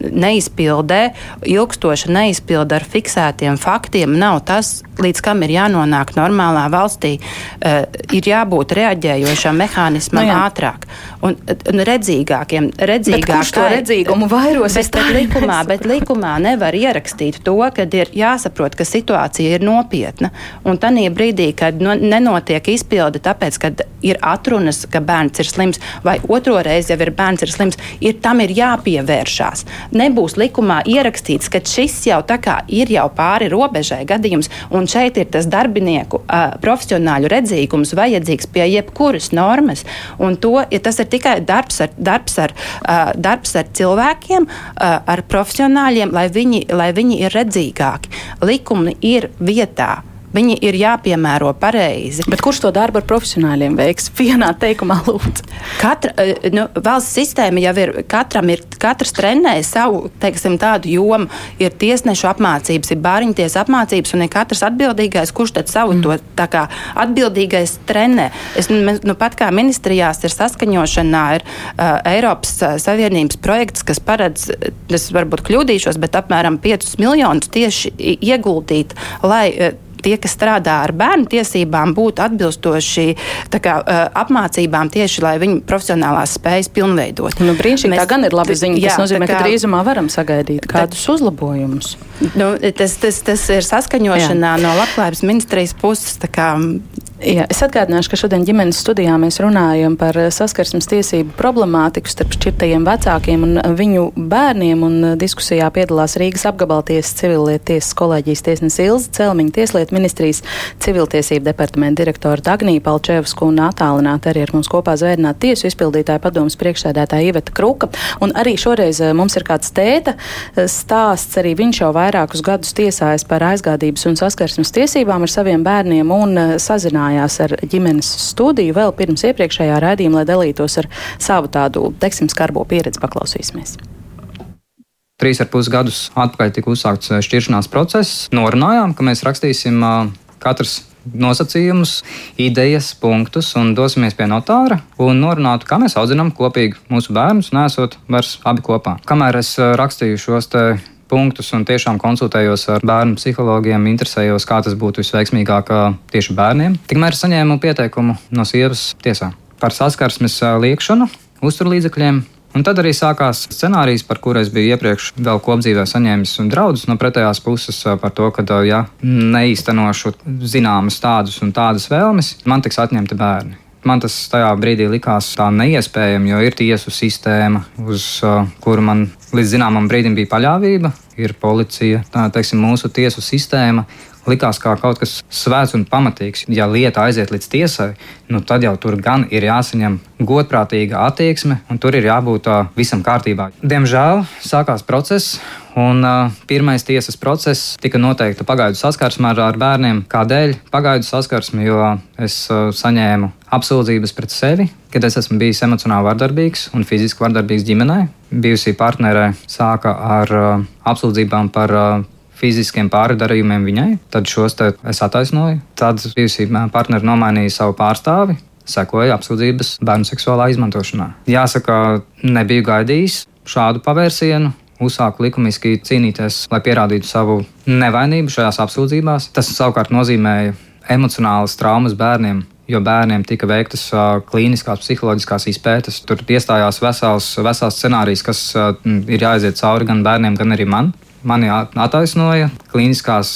neizpildē ilgstoša neizpilde ar fiksētiem faktiem nav tas, līdz kam ir jānonāk normālā valstī. Ir jābūt reaģējošam mehānismam no nu ātrāk un, un redzīgākiem. Redzīgāk, to redzīgumu vairos? Bet, bet, likumā, bet likumā nevar ierakstīt to, ka ir jāsaprot, ka situācija ir nopietna. Un tajā brīdī, kad no, nenotiek izpildījums, izpilde, tāpēc, ka ir atrunas, ka bērns ir slims, vai otro reizi jau ir bērns ir slims, ir tam ir jāpievēršās. Nebūs likumā ierakstīts, ka šis jau tā kā ir jau pāri robežai gadījums, un šeit ir tas darbinieku uh, profesionāļu redzīgums vajadzīgs pie jebkuras normas, un to, ja tas ir tikai darbs ar, darbs ar, uh, darbs ar cilvēkiem, uh, ar profesionāļiem, lai viņi, lai viņi ir redzīgāki. Likumi ir vietā. Viņi ir jāpiemēro pareizi. Bet kurš to darbu ar profesionāļiem veiks? Vienā teikumā, lūdzu. Katra eh, nu, valsts sistēma jau ir, katram ir, katrs trenē savu, teiksim, tādu jomu. Ir tiesnešu apmācības, ir bāriņties apmācības, un ir katrs atbildīgais, kurš tad savu mm. to tā kā atbildīgais trenē. Es, nu, pat kā ministrijās ir saskaņošanā, ir uh, Eiropas uh, Savienības projekts, kas paredz, es varbūt kļūdīšos, bet apmēram 5 miljonus tieši ieguldīt, lai uh, tie, kas strādā ar bērnu tiesībām, būtu atbilstoši kā, apmācībām tieši, lai viņu profesionālās spējas pilnveidot. Nu, brīnišķīgi, Mēs, tā gan ir laba ziņa. Jā, tas nozīmē, kā, ka drīzumā varam sagaidīt kādus tā, uzlabojumus. Nu, tas, tas, tas ir saskaņošanā jā. no Labklājības ministrijas puses. Jā, es atgādināšu, ka šodien ģimenes studijā mēs runājam par saskarsmes tiesību problemātiku starp šķirtajiem vecākiem un viņu bērniem. Un diskusijā piedalās Rīgas apgabaltiesas civilietu tiesas kolēģijas tiesnesis Ilza Celmiņa, Tieslietu ministrijas civiltiesību departamenta direktora Dagnija Palčevsku un attālināti arī ar mums kopā zvērnāt tiesu izpildītāja padomas priekšsēdētāja Iveta Kruka. Un arī šoreiz eh, mums ir kāds tēta eh, stāsts, arī viņš jau vairākus gadus tiesājas par aizgādības un saskarsmes tiesībām ar saviem bērniem un eh, sazinājās ar ģimenes studiju vēl pirms iepriekšējā raidījuma, lai dalītos ar savu tādu, teiksim, skarbo pieredzi. Paklausīsimies. Trīs ar pus gadus atpakaļ tika uzsākts eh, šķiršanās process. Norunājām, ka mēs rakstīsim uh, katrs nosacījumus, idejas, punktus un dosimies pie notāra un norunātu, kā mēs audzinām kopīgi mūsu bērnus, nesot vairs abi kopā. Kamēr es uh, rakstīju šos punktus un tiešām konsultējos ar bērnu psihologiem, interesējos, kā tas būtu visveiksmīgāk tieši bērniem. Tikmēr saņēmu pieteikumu no sievas tiesā par saskarsmes liekšanu uzturlīdzekļiem. Un tad arī sākās scenārijs, par kuru es biju iepriekš vēl kopdzīvē saņēmis draudus no pretējās puses par to, ka, ja neīstenošu zināmas tādas un tādas vēlmes, man tiks atņemti bērni. Man tas tajā brīdī likās tā neiespējami, jo ir tiesu sistēma, uz uh, kuru man līdz zināmam brīdim bija paļāvība, ir policija, tā teiksim, mūsu tiesu sistēma. Likās kā kaut kas svēts un pamatīgs. Ja lieta aiziet līdz tiesai, nu tad jau tur gan ir jāsaņem godprātīga attieksme, un tur ir jābūt uh, visam kārtībā. Diemžēl sākās process, Un uh, pirmais tiesas process tika noteikta pagaidu saskarsme ar, ar bērniem. Kādēļ pagaidu saskarsme? Jo es uh, saņēmu apsūdzības pret sevi, kad es esmu bijis emocionāli vardarbīgs un fiziski vardarbīgs ģimenē. Bijusī partnerē sāka ar uh, apsūdzībām par uh, fiziskiem pārdarījumiem viņai, tad šos es attaisnoju. Tad bijusī partneri nomainīja savu pārstāvi, sekoja apsūdzības bērnu seksuālā izmantošanā. Jāsaka, nebiju gaidījis šādu pavērsienu uzsāku likumiski cīnīties, lai pierādītu savu nevainību šajās apsūdzībās. Tas savukārt nozīmēja emocionālas traumas bērniem. Jo bērniem tika veiktas klīniskās, psiholoģiskās izpētes. Tur iestājās vesels, vesels scenārijs, kas ir jāiziet cauri gan bērniem, gan arī man. Mani attaisnoja. Kliniskās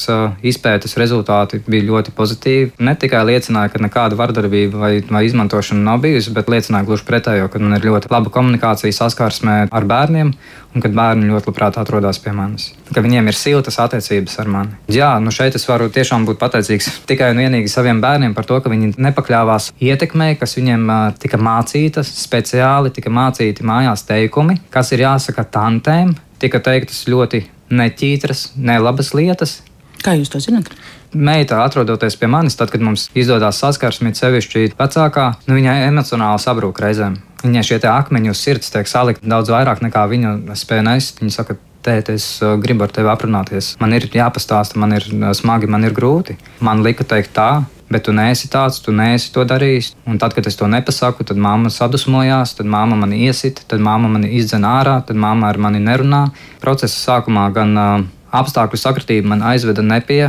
izpētes rezultāti bija ļoti pozitīvi. Ne tikai liecināja, ka nekāda vardarbība vai, vai izmantošana nav bijusi, bet liecināja gluži pretējo, ka man ir ļoti laba komunikācija saskarsmē ar bērniem un ka bērni ļoti labprāt atrodas pie manis. Ka viņiem ir siltas attiecības ar mani. Jā, nu šeit es varu tiešām būt pateicīgs tikai un vienīgi saviem bērniem par to, ka viņi nepakļāvās ietekmei, kas viņiem tika mācīta speciāli, tika mācīti mājās teikumi, kas ir jāsaka tantēm. Tika teiktas ļoti neķītras, nelabas lietas. Kā jūs to zināt? Meita, atrodoties pie manis, tad, kad mums izdodas saskarsme, sevišķi vecākā, nu, viņai emocionāli sabrūk reizēm. Viņai šie akmeņi uz sirds tiek salikti daudz vairāk nekā viņa spēja nest. Viņa saka, tēt, es gribu ar tevi aprunāties. Man ir jāpastāsta, man ir smagi, man ir grūti. Man lika teikt tā, bet tu neesi tāds, tu neesi to darījis. Un tad, kad es to nepasaku, tad mamma sadusmojās, tad mamma mani iesita, tad mamma mani izdzen ārā, tad mamma ar mani nerunā. Procesa sākumā gan uh, apstākļu sakritība man aizveda ne pie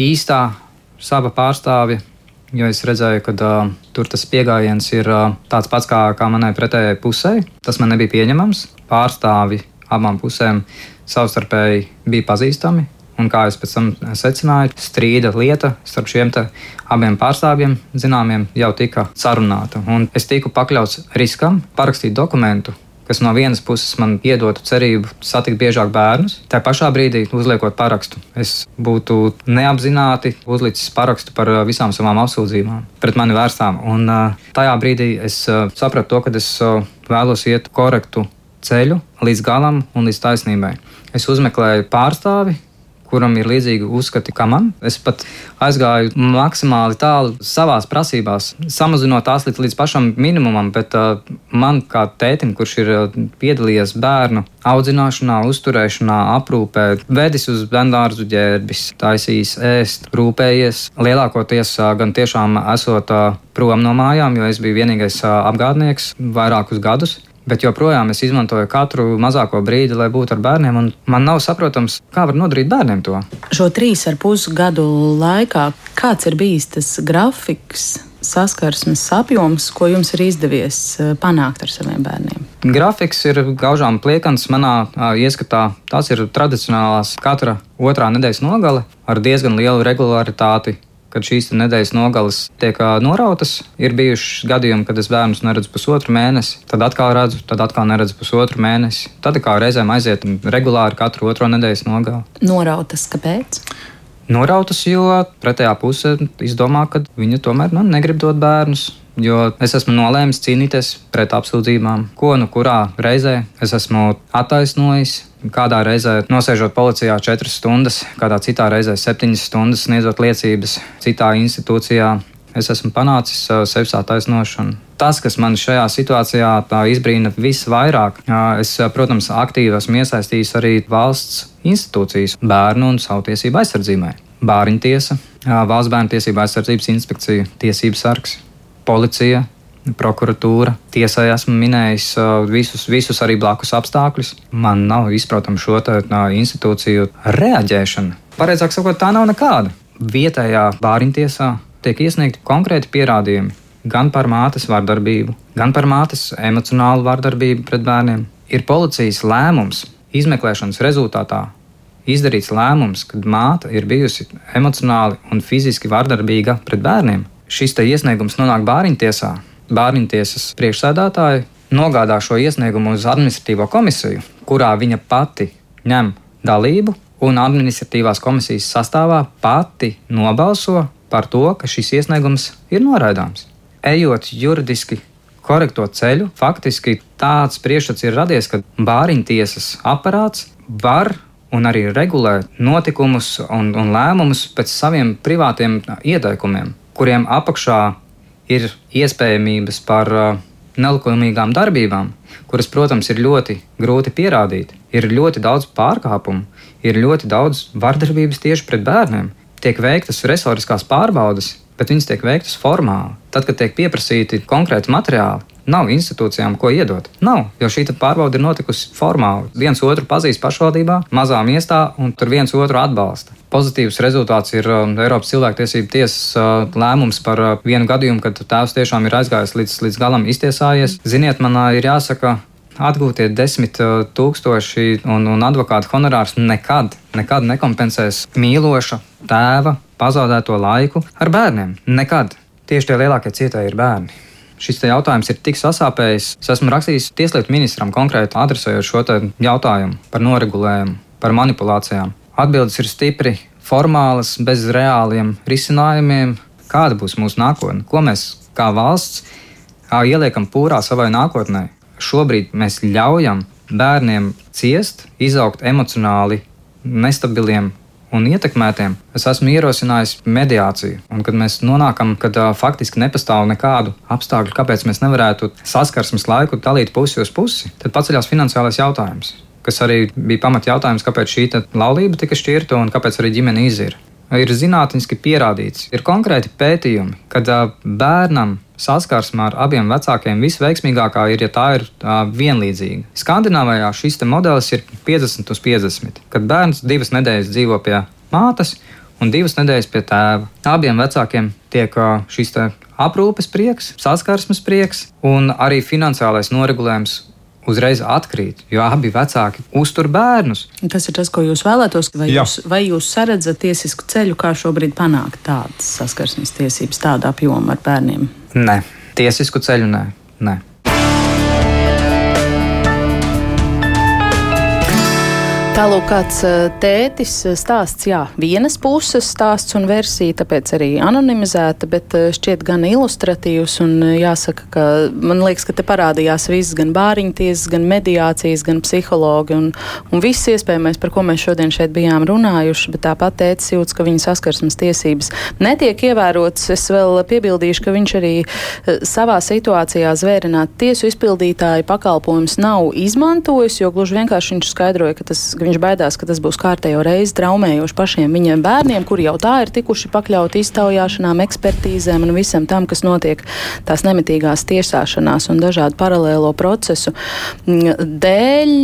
īstā sava pārstāvja. Jo es redzēju, ka uh, tur tas pieejams ir uh, tāds pats kā, kā manai pretējai pusē. Tas man nebija pieņemams. Pārstāvi abām pusēm savstarpēji bija pazīstami. Un kā jau pēc tam secināju, strīda lieta starp šiem abiem pārstāvjiem, zināmiem, jau tika sarunāta. Un es tiku pakļauts riskam parakstīt dokumentu, kas no vienas puses man iedotu cerību satikt biežāk bērnus, tā pašā brīdī uzliekot parakstu. Es būtu neapzināti uzlicis parakstu par uh, visām savām apsūdzībām pret mani vērstām. Un uh, tajā brīdī es sapratu to, ka es vēlos iet korektu ceļu līdz galam un līdz taisnībai. Es uzmeklēju pārstāvi, kuram ir līdzīgi uzskati kā man. Es pat aizgāju maksimāli tālu savā prasībās, samazinot tās līdz, līdz pašam minimumam, bet uh, man kā tētim, kurš ir uh, piedalījies bērnu audzināšanā, uzturēšanā, aprūpē, vedis uz bērnu ģērbis, taisījis ēst, rūpējies, lielākoties uh, gan tiešām esot uh, prom no mājām, jo es biju vienīgais uh, apgādnieks vairākus gadus bet joprojām es izmantoju katru mazāko brīdi, lai būtu ar bērniem. Man nav saprotams, kā var nodarīt bērniem to. Šo trīs ar pus gadu laikā, kāds ir bijis tas grafiks? Saskarsmes apjoms, ko jums ir izdevies eh, panākt ar saviem bērniem? Grafiks ir gaužām pliekans manā ieskatā. Tās ir tradicionālās katra otrā nedēļas nogale ar diezgan lielu regularitāti kad šīs nedēļas nogales tiek norautas. Ir bijuši gadījumi, kad es bērnus neredzu pusotru mēnesi, tad atkal redzu, tad atkal neredzu pusotru mēnesi. Tad kā reizēm aiziet regulāri katru otro nedēļas nogali. Norautas kāpēc? Norautas, jo pretējā puse izdomā, ka viņa tomēr man negrib dot bērnus. Jo es esmu nolēmis cīnīties pret apsūdzībām, ko nu kurā reizē es esmu attaisnojis, Kādā reizē nosēžot policijā 4 stundas, kādā citā reizē 7 stundas sniedzot liecības citā institūcijā. Es esmu panācis uh, sevis attaisnošanu. Tas, kas man šajā situācijā izbrīna visvairāk, es, uh, protams, aktīvi esmu iesaistījis arī valsts institūcijas, bērnu un savu tiesību aizsardzībai. Bāriņtiesa, Valsts bērnu tiesību aizsardzības inspekcija, tiesības sargs, policija, prokuratūra. Tiesai esmu minējis uh, visus, visus arī blakus apstākļus. Man nav izprotama šo tā, institūciju reaģēšana. Pareizāk sakot, tā nav nekāda. Vietējā bāriņtiesā tiek iesniegti konkrēti pierādījumi gan par mātes vardarbību, gan par mātes emocionālu vardarbību pret bērniem. Ir policijas lēmums izmeklēšanas rezultātā izdarīts lēmums, kad māte ir bijusi emocionāli un fiziski vardarbīga pret bērniem. Šis iesniegums nonāk bāriņtiesā, Bārņtiesas priekšsēdētāja nogādā šo iesniegumu uz administratīvo komisiju, kurā viņa pati ņem dalību un administratīvās komisijas sastāvā pati nobalso par to, ka šis iesniegums ir noraidāms. Ejot juridiski korekto ceļu, faktiski tāds priekšstats ir radies, ka bāriņtiesas aparāts var un arī regulē notikumus un, un lēmumus pēc saviem privātiem ieteikumiem, kuriem apakšā ir iespējamības par uh, nelikumīgām darbībām, kuras, protams, ir ļoti grūti pierādīt. Ir ļoti daudz pārkāpumu, ir ļoti daudz vardarbības tieši pret bērniem. Tiek veiktas resoriskās pārbaudes, bet viņas tiek veiktas formāli. Tad, kad tiek pieprasīti konkrēti materiāli, nav institūcijām, ko iedot. Nav, jo šī pārbaude ir notikusi formāli. Viens otru pazīst pašvaldībā, mazā miestā, un tur viens otru atbalsta. Pozitīvs rezultāts ir uh, Eiropas cilvēktiesību tiesas uh, lēmums par uh, vienu gadījumu, kad tēvs tiešām ir aizgājis līdz, līdz galam iztiesājies. Ziniet, man uh, ir jāsaka, atgūtie desmit tūkstoši un, un advokāta honorārs nekad, nekad nekompensēs mīloša tēva pazaudēto laiku ar bērniem. Nekad. Tieši tie lielākie cietēji ir bērni. Šis jautājums ir tik sasāpējis. Es esmu rakstījis Tieslietu ministram konkrēti adresējot šo jautājumu par noregulējumu, par manipulācijām. Atbildes ir stipri formālas, bez reāliem risinājumiem. Kāda būs mūsu nākotne? Ko mēs kā valsts ieliekam pūrā savai nākotnē? Šobrīd mēs ļaujam bērniem ciest, izaugt emocionāli nestabiliem un ietekmētiem, es esmu ierosinājis mediāciju. Un, kad mēs nonākam, kad uh, faktiski nepastāv nekādu apstākļu, kāpēc mēs nevarētu saskarsmes laiku dalīt pusi uz pusi, tad paceļās finansiālais jautājums. Kas arī bija pamat jautājums, kāpēc šī laulība tika šķirta un kāpēc arī ģimene izīra. Ir zinātniski pierādīts, ir konkrēti pētījumi, kad uh, bērnam saskarsme ar abiem vecākiem visveiksmīgākā ir, ja tā ir uh, vienlīdzīga. Skandināvijā šis modelis ir 50 uz 50, kad bērns divas nedēļas dzīvo pie mātes un divas nedēļas pie tēva. Abiem vecākiem tiek uh, šis aprūpes prieks, saskarsmes prieks un arī finansiālais noregulējums uzreiz atkrīt, jo abi vecāki uztur bērnus. Tas ir tas, ko jūs vēlētos. Vai Jā. jūs, vai jūs saredzat tiesisku ceļu, kā šobrīd panākt tādas saskarsmes tiesības, tādu apjomu ar bērniem? Nē, tiesisku ceļu nē. nē. Tālāk, kāds tētis stāsts, jā, vienas puses stāsts un versija, tāpēc arī anonimizēta, bet šķiet gan ilustratīvs. Jāsaka, ka man liekas, ka te parādījās viss, gan bāriņtiesas, gan mediācijas, gan psihologi un, un viss iespējamais, par ko mēs šodien šeit bijām runājuši. Bet tāpat tētis jūtas, ka viņa saskarsmes tiesības netiek ievērotas. Es vēl piebildīšu, ka viņš arī savā situācijā zvērināt tiesu izpildītāju pakalpojumus nav izmantojis, jo gluži vienkārši viņš skaidroja, ka tas ka viņš baidās, ka tas būs kārtējo reizi traumējoši pašiem viņiem bērniem, kuri jau tā ir tikuši pakļauti iztaujāšanām, ekspertīzēm un visam tam, kas notiek tās nemitīgās tiesāšanās un dažādu paralēlo procesu dēļ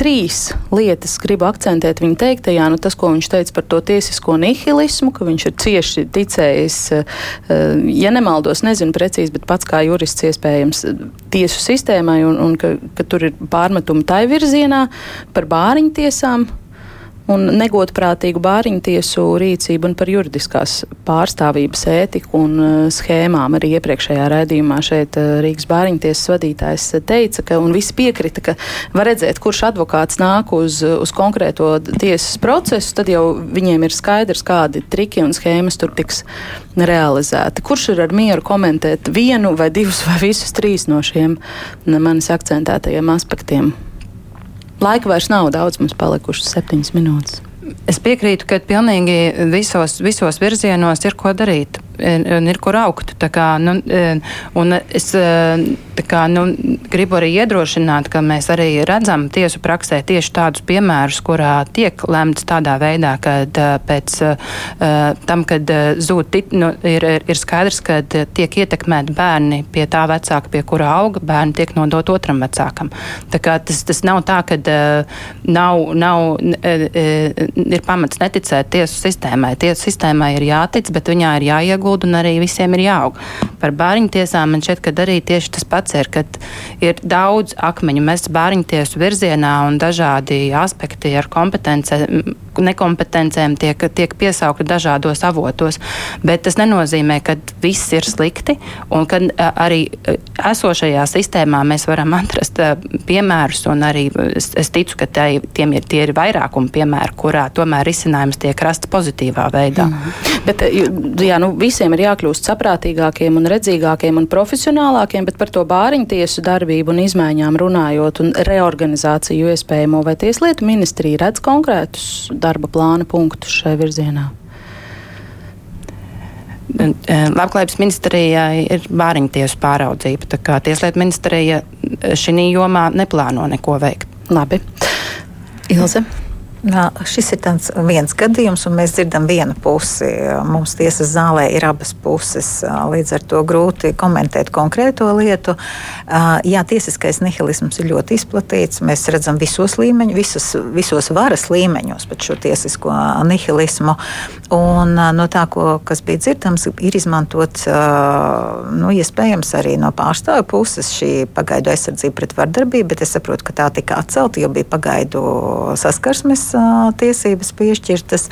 trīs lietas gribu akcentēt viņa teiktajā. Nu, tas, ko viņš teica par to tiesisko nihilismu, ka viņš ir cieši ticējis, eh, ja nemaldos, nezinu precīzi, bet pats kā jurists iespējams tiesu sistēmai un, un ka, ka tur ir pārmetumi tai virzienā par bāriņu tiesām un negodprātīgu bāriņtiesu rīcību un par juridiskās pārstāvības ētiku un uh, schēmām. Arī iepriekšējā raidījumā šeit uh, Rīgas bāriņtiesas vadītājs teica, ka un visi piekrita, ka var redzēt, kurš advokāts nāk uz, uz konkrēto tiesas procesu, tad jau viņiem ir skaidrs, kādi triki un schēmas tur tiks realizēti. Kurš ir ar mieru komentēt vienu vai divus vai visus trīs no šiem manis akcentētajiem aspektiem? Laika vairs nav daudz, mums palikušas septiņas minūtes. Es piekrītu, ka pilnīgi visos, visos virzienos ir ko darīt un ir kur augt. Kā, nu, un es kā, nu, gribu arī iedrošināt, ka mēs arī redzam tiesu praksē tieši tādus piemērus, kurā tiek lemts tādā veidā, ka pēc tam, kad zūd, nu, ir, ir skaidrs, ka tiek ietekmēti bērni pie tā vecāka, pie kura auga, bērni tiek nodot otram vecākam. Tas, tas nav tā, ka nav, nav, ir pamats neticēt tiesu sistēmai. Tiesu sistēmai ir jātic, bet viņā ir jāiegūt jāiegulda un arī visiem ir jāaug. Par bāriņu tiesām man šķiet, ka arī tieši tas pats ir, kad ir daudz akmeņu mest bāriņu tiesu virzienā un dažādi aspekti ar kompetencēm, nekompetencēm tiek, tiek piesaukti dažādos avotos. Bet tas nenozīmē, ka viss ir slikti un ka arī esošajā sistēmā mēs varam atrast piemērus un arī es, es ticu, ka tai, tiem ir, tie ir vairākumi piemēri, kurā tomēr risinājums tiek rasts pozitīvā veidā. Mm. Bet, jā, nu, visiem ir jākļūst saprātīgākiem un redzīgākiem un profesionālākiem, bet par to bāriņtiesu darbību un izmaiņām runājot un reorganizāciju iespējamo, vai tieslietu ministrija redz konkrētus darba plāna punktus šai virzienā? Labklājības ministrijai ir bāriņtiesu pāraudzība, tā kā tieslietu ministrija šī jomā neplāno neko veikt. Labi. Ilze. Nā, šis ir viens gadījums, un mēs dzirdam vienu pusi. Mums tiesas zālē ir abas puses. Līdz ar to grūti komentēt konkrēto lietu. Jā, tiesiskais nihilisms ir ļoti izplatīts. Mēs redzam visos līmeņos, visos, visos varas līmeņos pat šo tiesisko nihilismu. Un no tā, ko, kas bija dzirdams, ir izmantots nu, iespējams arī no pārstāvju puses šī pagaidu aizsardzība pret vardarbību, bet es saprotu, ka tā tika atcelta, jo bija pagaidu saskarsmes tiesības piešķirtas.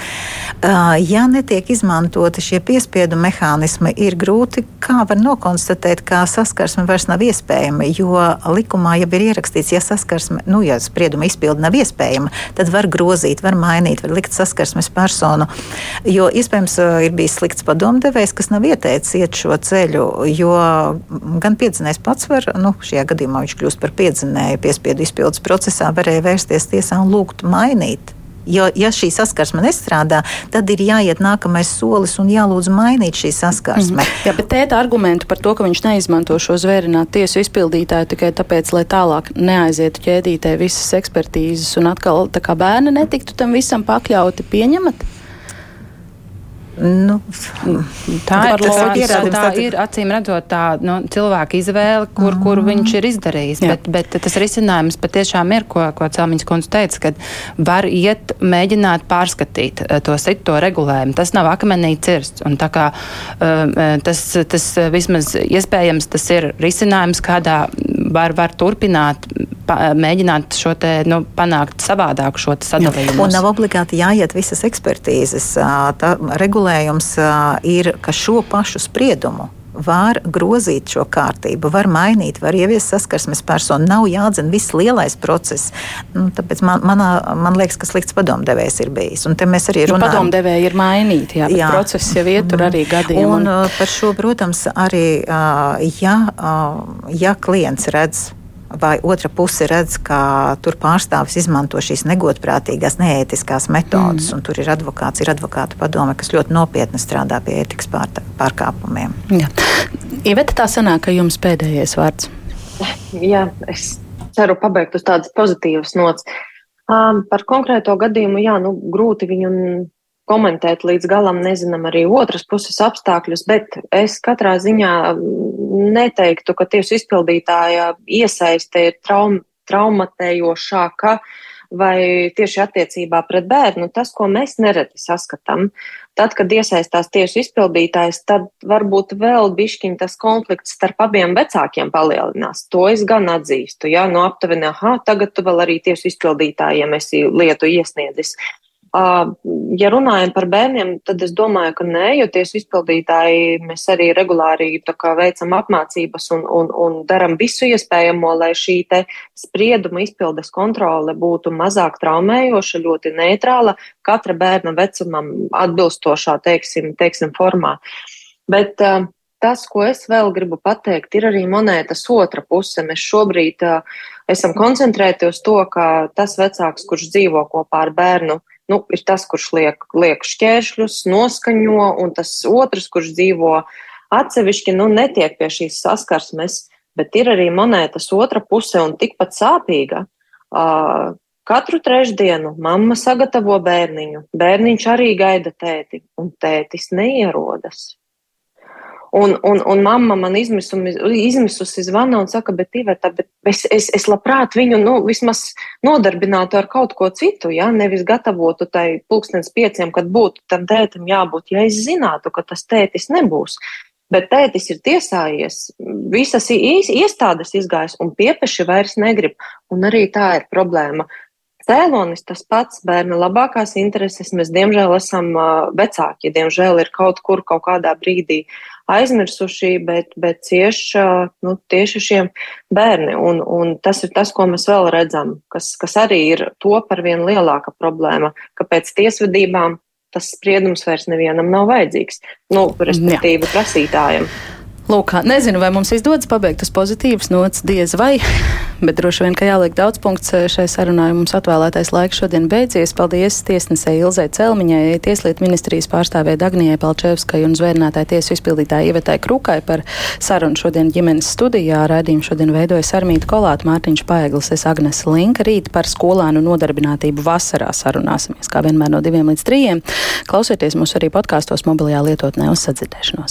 Ja netiek izmantoti šie piespiedu mehānismi, ir grūti, kā var nokonstatēt, ka saskarsme vairs nav iespējama, jo likumā jau ir ierakstīts, ja saskarsme, nu, ja sprieduma izpilde nav iespējama, tad var grozīt, var mainīt, var likt saskarsmes personu Jo iespējams ir bijis slikts padomdevējs, kas nav ieteicis iet šo ceļu, jo gan piedzinējs pats var, nu, šajā gadījumā viņš kļūst par piedzinēju piespiedu izpildes procesā, varēja vērsties tiesā un lūgt mainīt. Jo, ja šī saskarsme nestrādā, tad ir jāiet nākamais solis un jālūdz mainīt šī saskarsme. Mm. Jā, bet tēta argumentu par to, ka viņš neizmanto šo zvērinātu tiesu izpildītāju tikai tāpēc, lai tālāk neaizietu ķēdītē visas ekspertīzes un atkal tā kā bērni netiktu tam visam pakļauti, pieņemat? Nu, tā, ir, loģiska, tā ir acīm redzot tā nu, cilvēka izvēle, kur, mm. kur viņš ir izdarījis. Jā. Bet, bet tas risinājums patiešām ir, ko, ko Celmiņas kundze teica, ka var iet mēģināt pārskatīt eh, to citu regulējumu. Tas nav akmenī cirsts. Un tā kā uh, tas, tas vismaz iespējams tas ir risinājums, kādā var, var turpināt pa, mēģināt šo te, nu, panākt savādāku šo sadalījumu. Un nav obligāti jāiet visas ekspertīzes. Tā regulējums ir, ka šo pašu spriedumu var grozīt šo kārtību, var mainīt, var ieviest saskarsmes personu. Nav jādzina viss lielais process. Nu, tāpēc man, manā, man liekas, ka slikts padomdevējs ir bijis. Un te mēs arī nu, runājam. Nu, padomdevēji ir mainīti, jā, jā. process jau iet tur arī gadiem. Un, un par šo, protams, arī, ja, ja klients redz vai otra puse redz, ka tur pārstāvis izmanto šīs negodprātīgās, neētiskās metodas, mm. un tur ir advokāts, ir advokāta padome, kas ļoti nopietni strādā pie ētikas pārkāpumiem. Jā. Iveta, tā sanāk, ka jums pēdējais vārds. Jā, es ceru pabeigt uz tādas pozitīvas nots. Um, par konkrēto gadījumu, jā, nu, grūti viņu komentēt līdz galam, nezinām arī otras puses apstākļus, bet es katrā ziņā neteiktu, ka tiesu izpildītāja iesaiste ir traum, traumatējošāka vai tieši attiecībā pret bērnu. Tas, ko mēs nereti saskatām, tad, kad iesaistās tiesu izpildītājs, tad varbūt vēl bišķiņ tas konflikts starp abiem vecākiem palielinās. To es gan atzīstu. Jā, no aptuveni, ah, tagad tu vēl arī tiesu izpildītājiem esi lietu iesniedzis. Ja runājam par bērniem, tad es domāju, ka nē, jo tiesu izpildītāji mēs arī regulāri veicam apmācības un, un, un daram visu iespējamo, lai šī sprieduma izpildes kontrole būtu mazāk traumējoša, ļoti neitrāla, katra bērna vecumam atbilstošā, teiksim, teiksim formā. Bet uh, tas, ko es vēl gribu pateikt, ir arī monētas otra puse. Mēs šobrīd uh, esam koncentrēti uz to, ka tas vecāks, kurš dzīvo kopā ar bērnu, nu, ir tas, kurš liek, liek šķēršļus, noskaņo, un tas otrs, kurš dzīvo atsevišķi, nu, netiek pie šīs saskarsmes, bet ir arī monētas otra puse un tikpat sāpīga. Uh, katru trešdienu mamma sagatavo bērniņu, bērniņš arī gaida tēti, un tētis neierodas. Un, un, un mamma man izmisumi, izmisusi zvana un saka, bet Iveta, bet es, es, es labprāt viņu, nu, vismaz nodarbinātu ar kaut ko citu, ja, nevis gatavotu tai pulkstens pieciem, kad būtu tam tētim jābūt, ja es zinātu, ka tas tētis nebūs. Bet tētis ir tiesājies, visas iestādes izgājis un piepeši vairs negrib. Un arī tā ir problēma. Cēlonis tas pats, bērna labākās intereses. Mēs, diemžēl, esam vecāki. Diemžēl ir kaut kur, kaut kādā brīdī aizmirsuši, bet, bet cieši nu, tieši šie bērni. Un, un tas ir tas, ko mēs vēl redzam, kas, kas arī ir to par vien lielāka problēma, ka pēc tiesvedībām tas spriedums vairs nevienam nav vajadzīgs, nu, respektīvi prasītājiem. Lūk, nezinu, vai mums izdodas pabeigt uz pozitīvas nots, diez vai, bet droši vien, ka jāliek daudz punkts šai sarunai. Mums atvēlētais laiks šodien beidzies. Paldies tiesnesei Ilzai Celmiņai, Tieslietu ministrijas pārstāvē Dagnijai Palčevskai un zvērnātāja tiesu izpildītāja Ivetai Krukai par sarunu šodien ģimenes studijā. Raidījumu šodien veidoja Sarmīta Kolāta, Mārtiņš Paeglis, es Agnes Linka. Rīt par skolānu nodarbinātību vasarā sarunāsimies, kā vienmēr no diviem līdz trījiem. Klausieties mūs arī podkāstos mobilajā lietotnē uz sadzirdēšanos.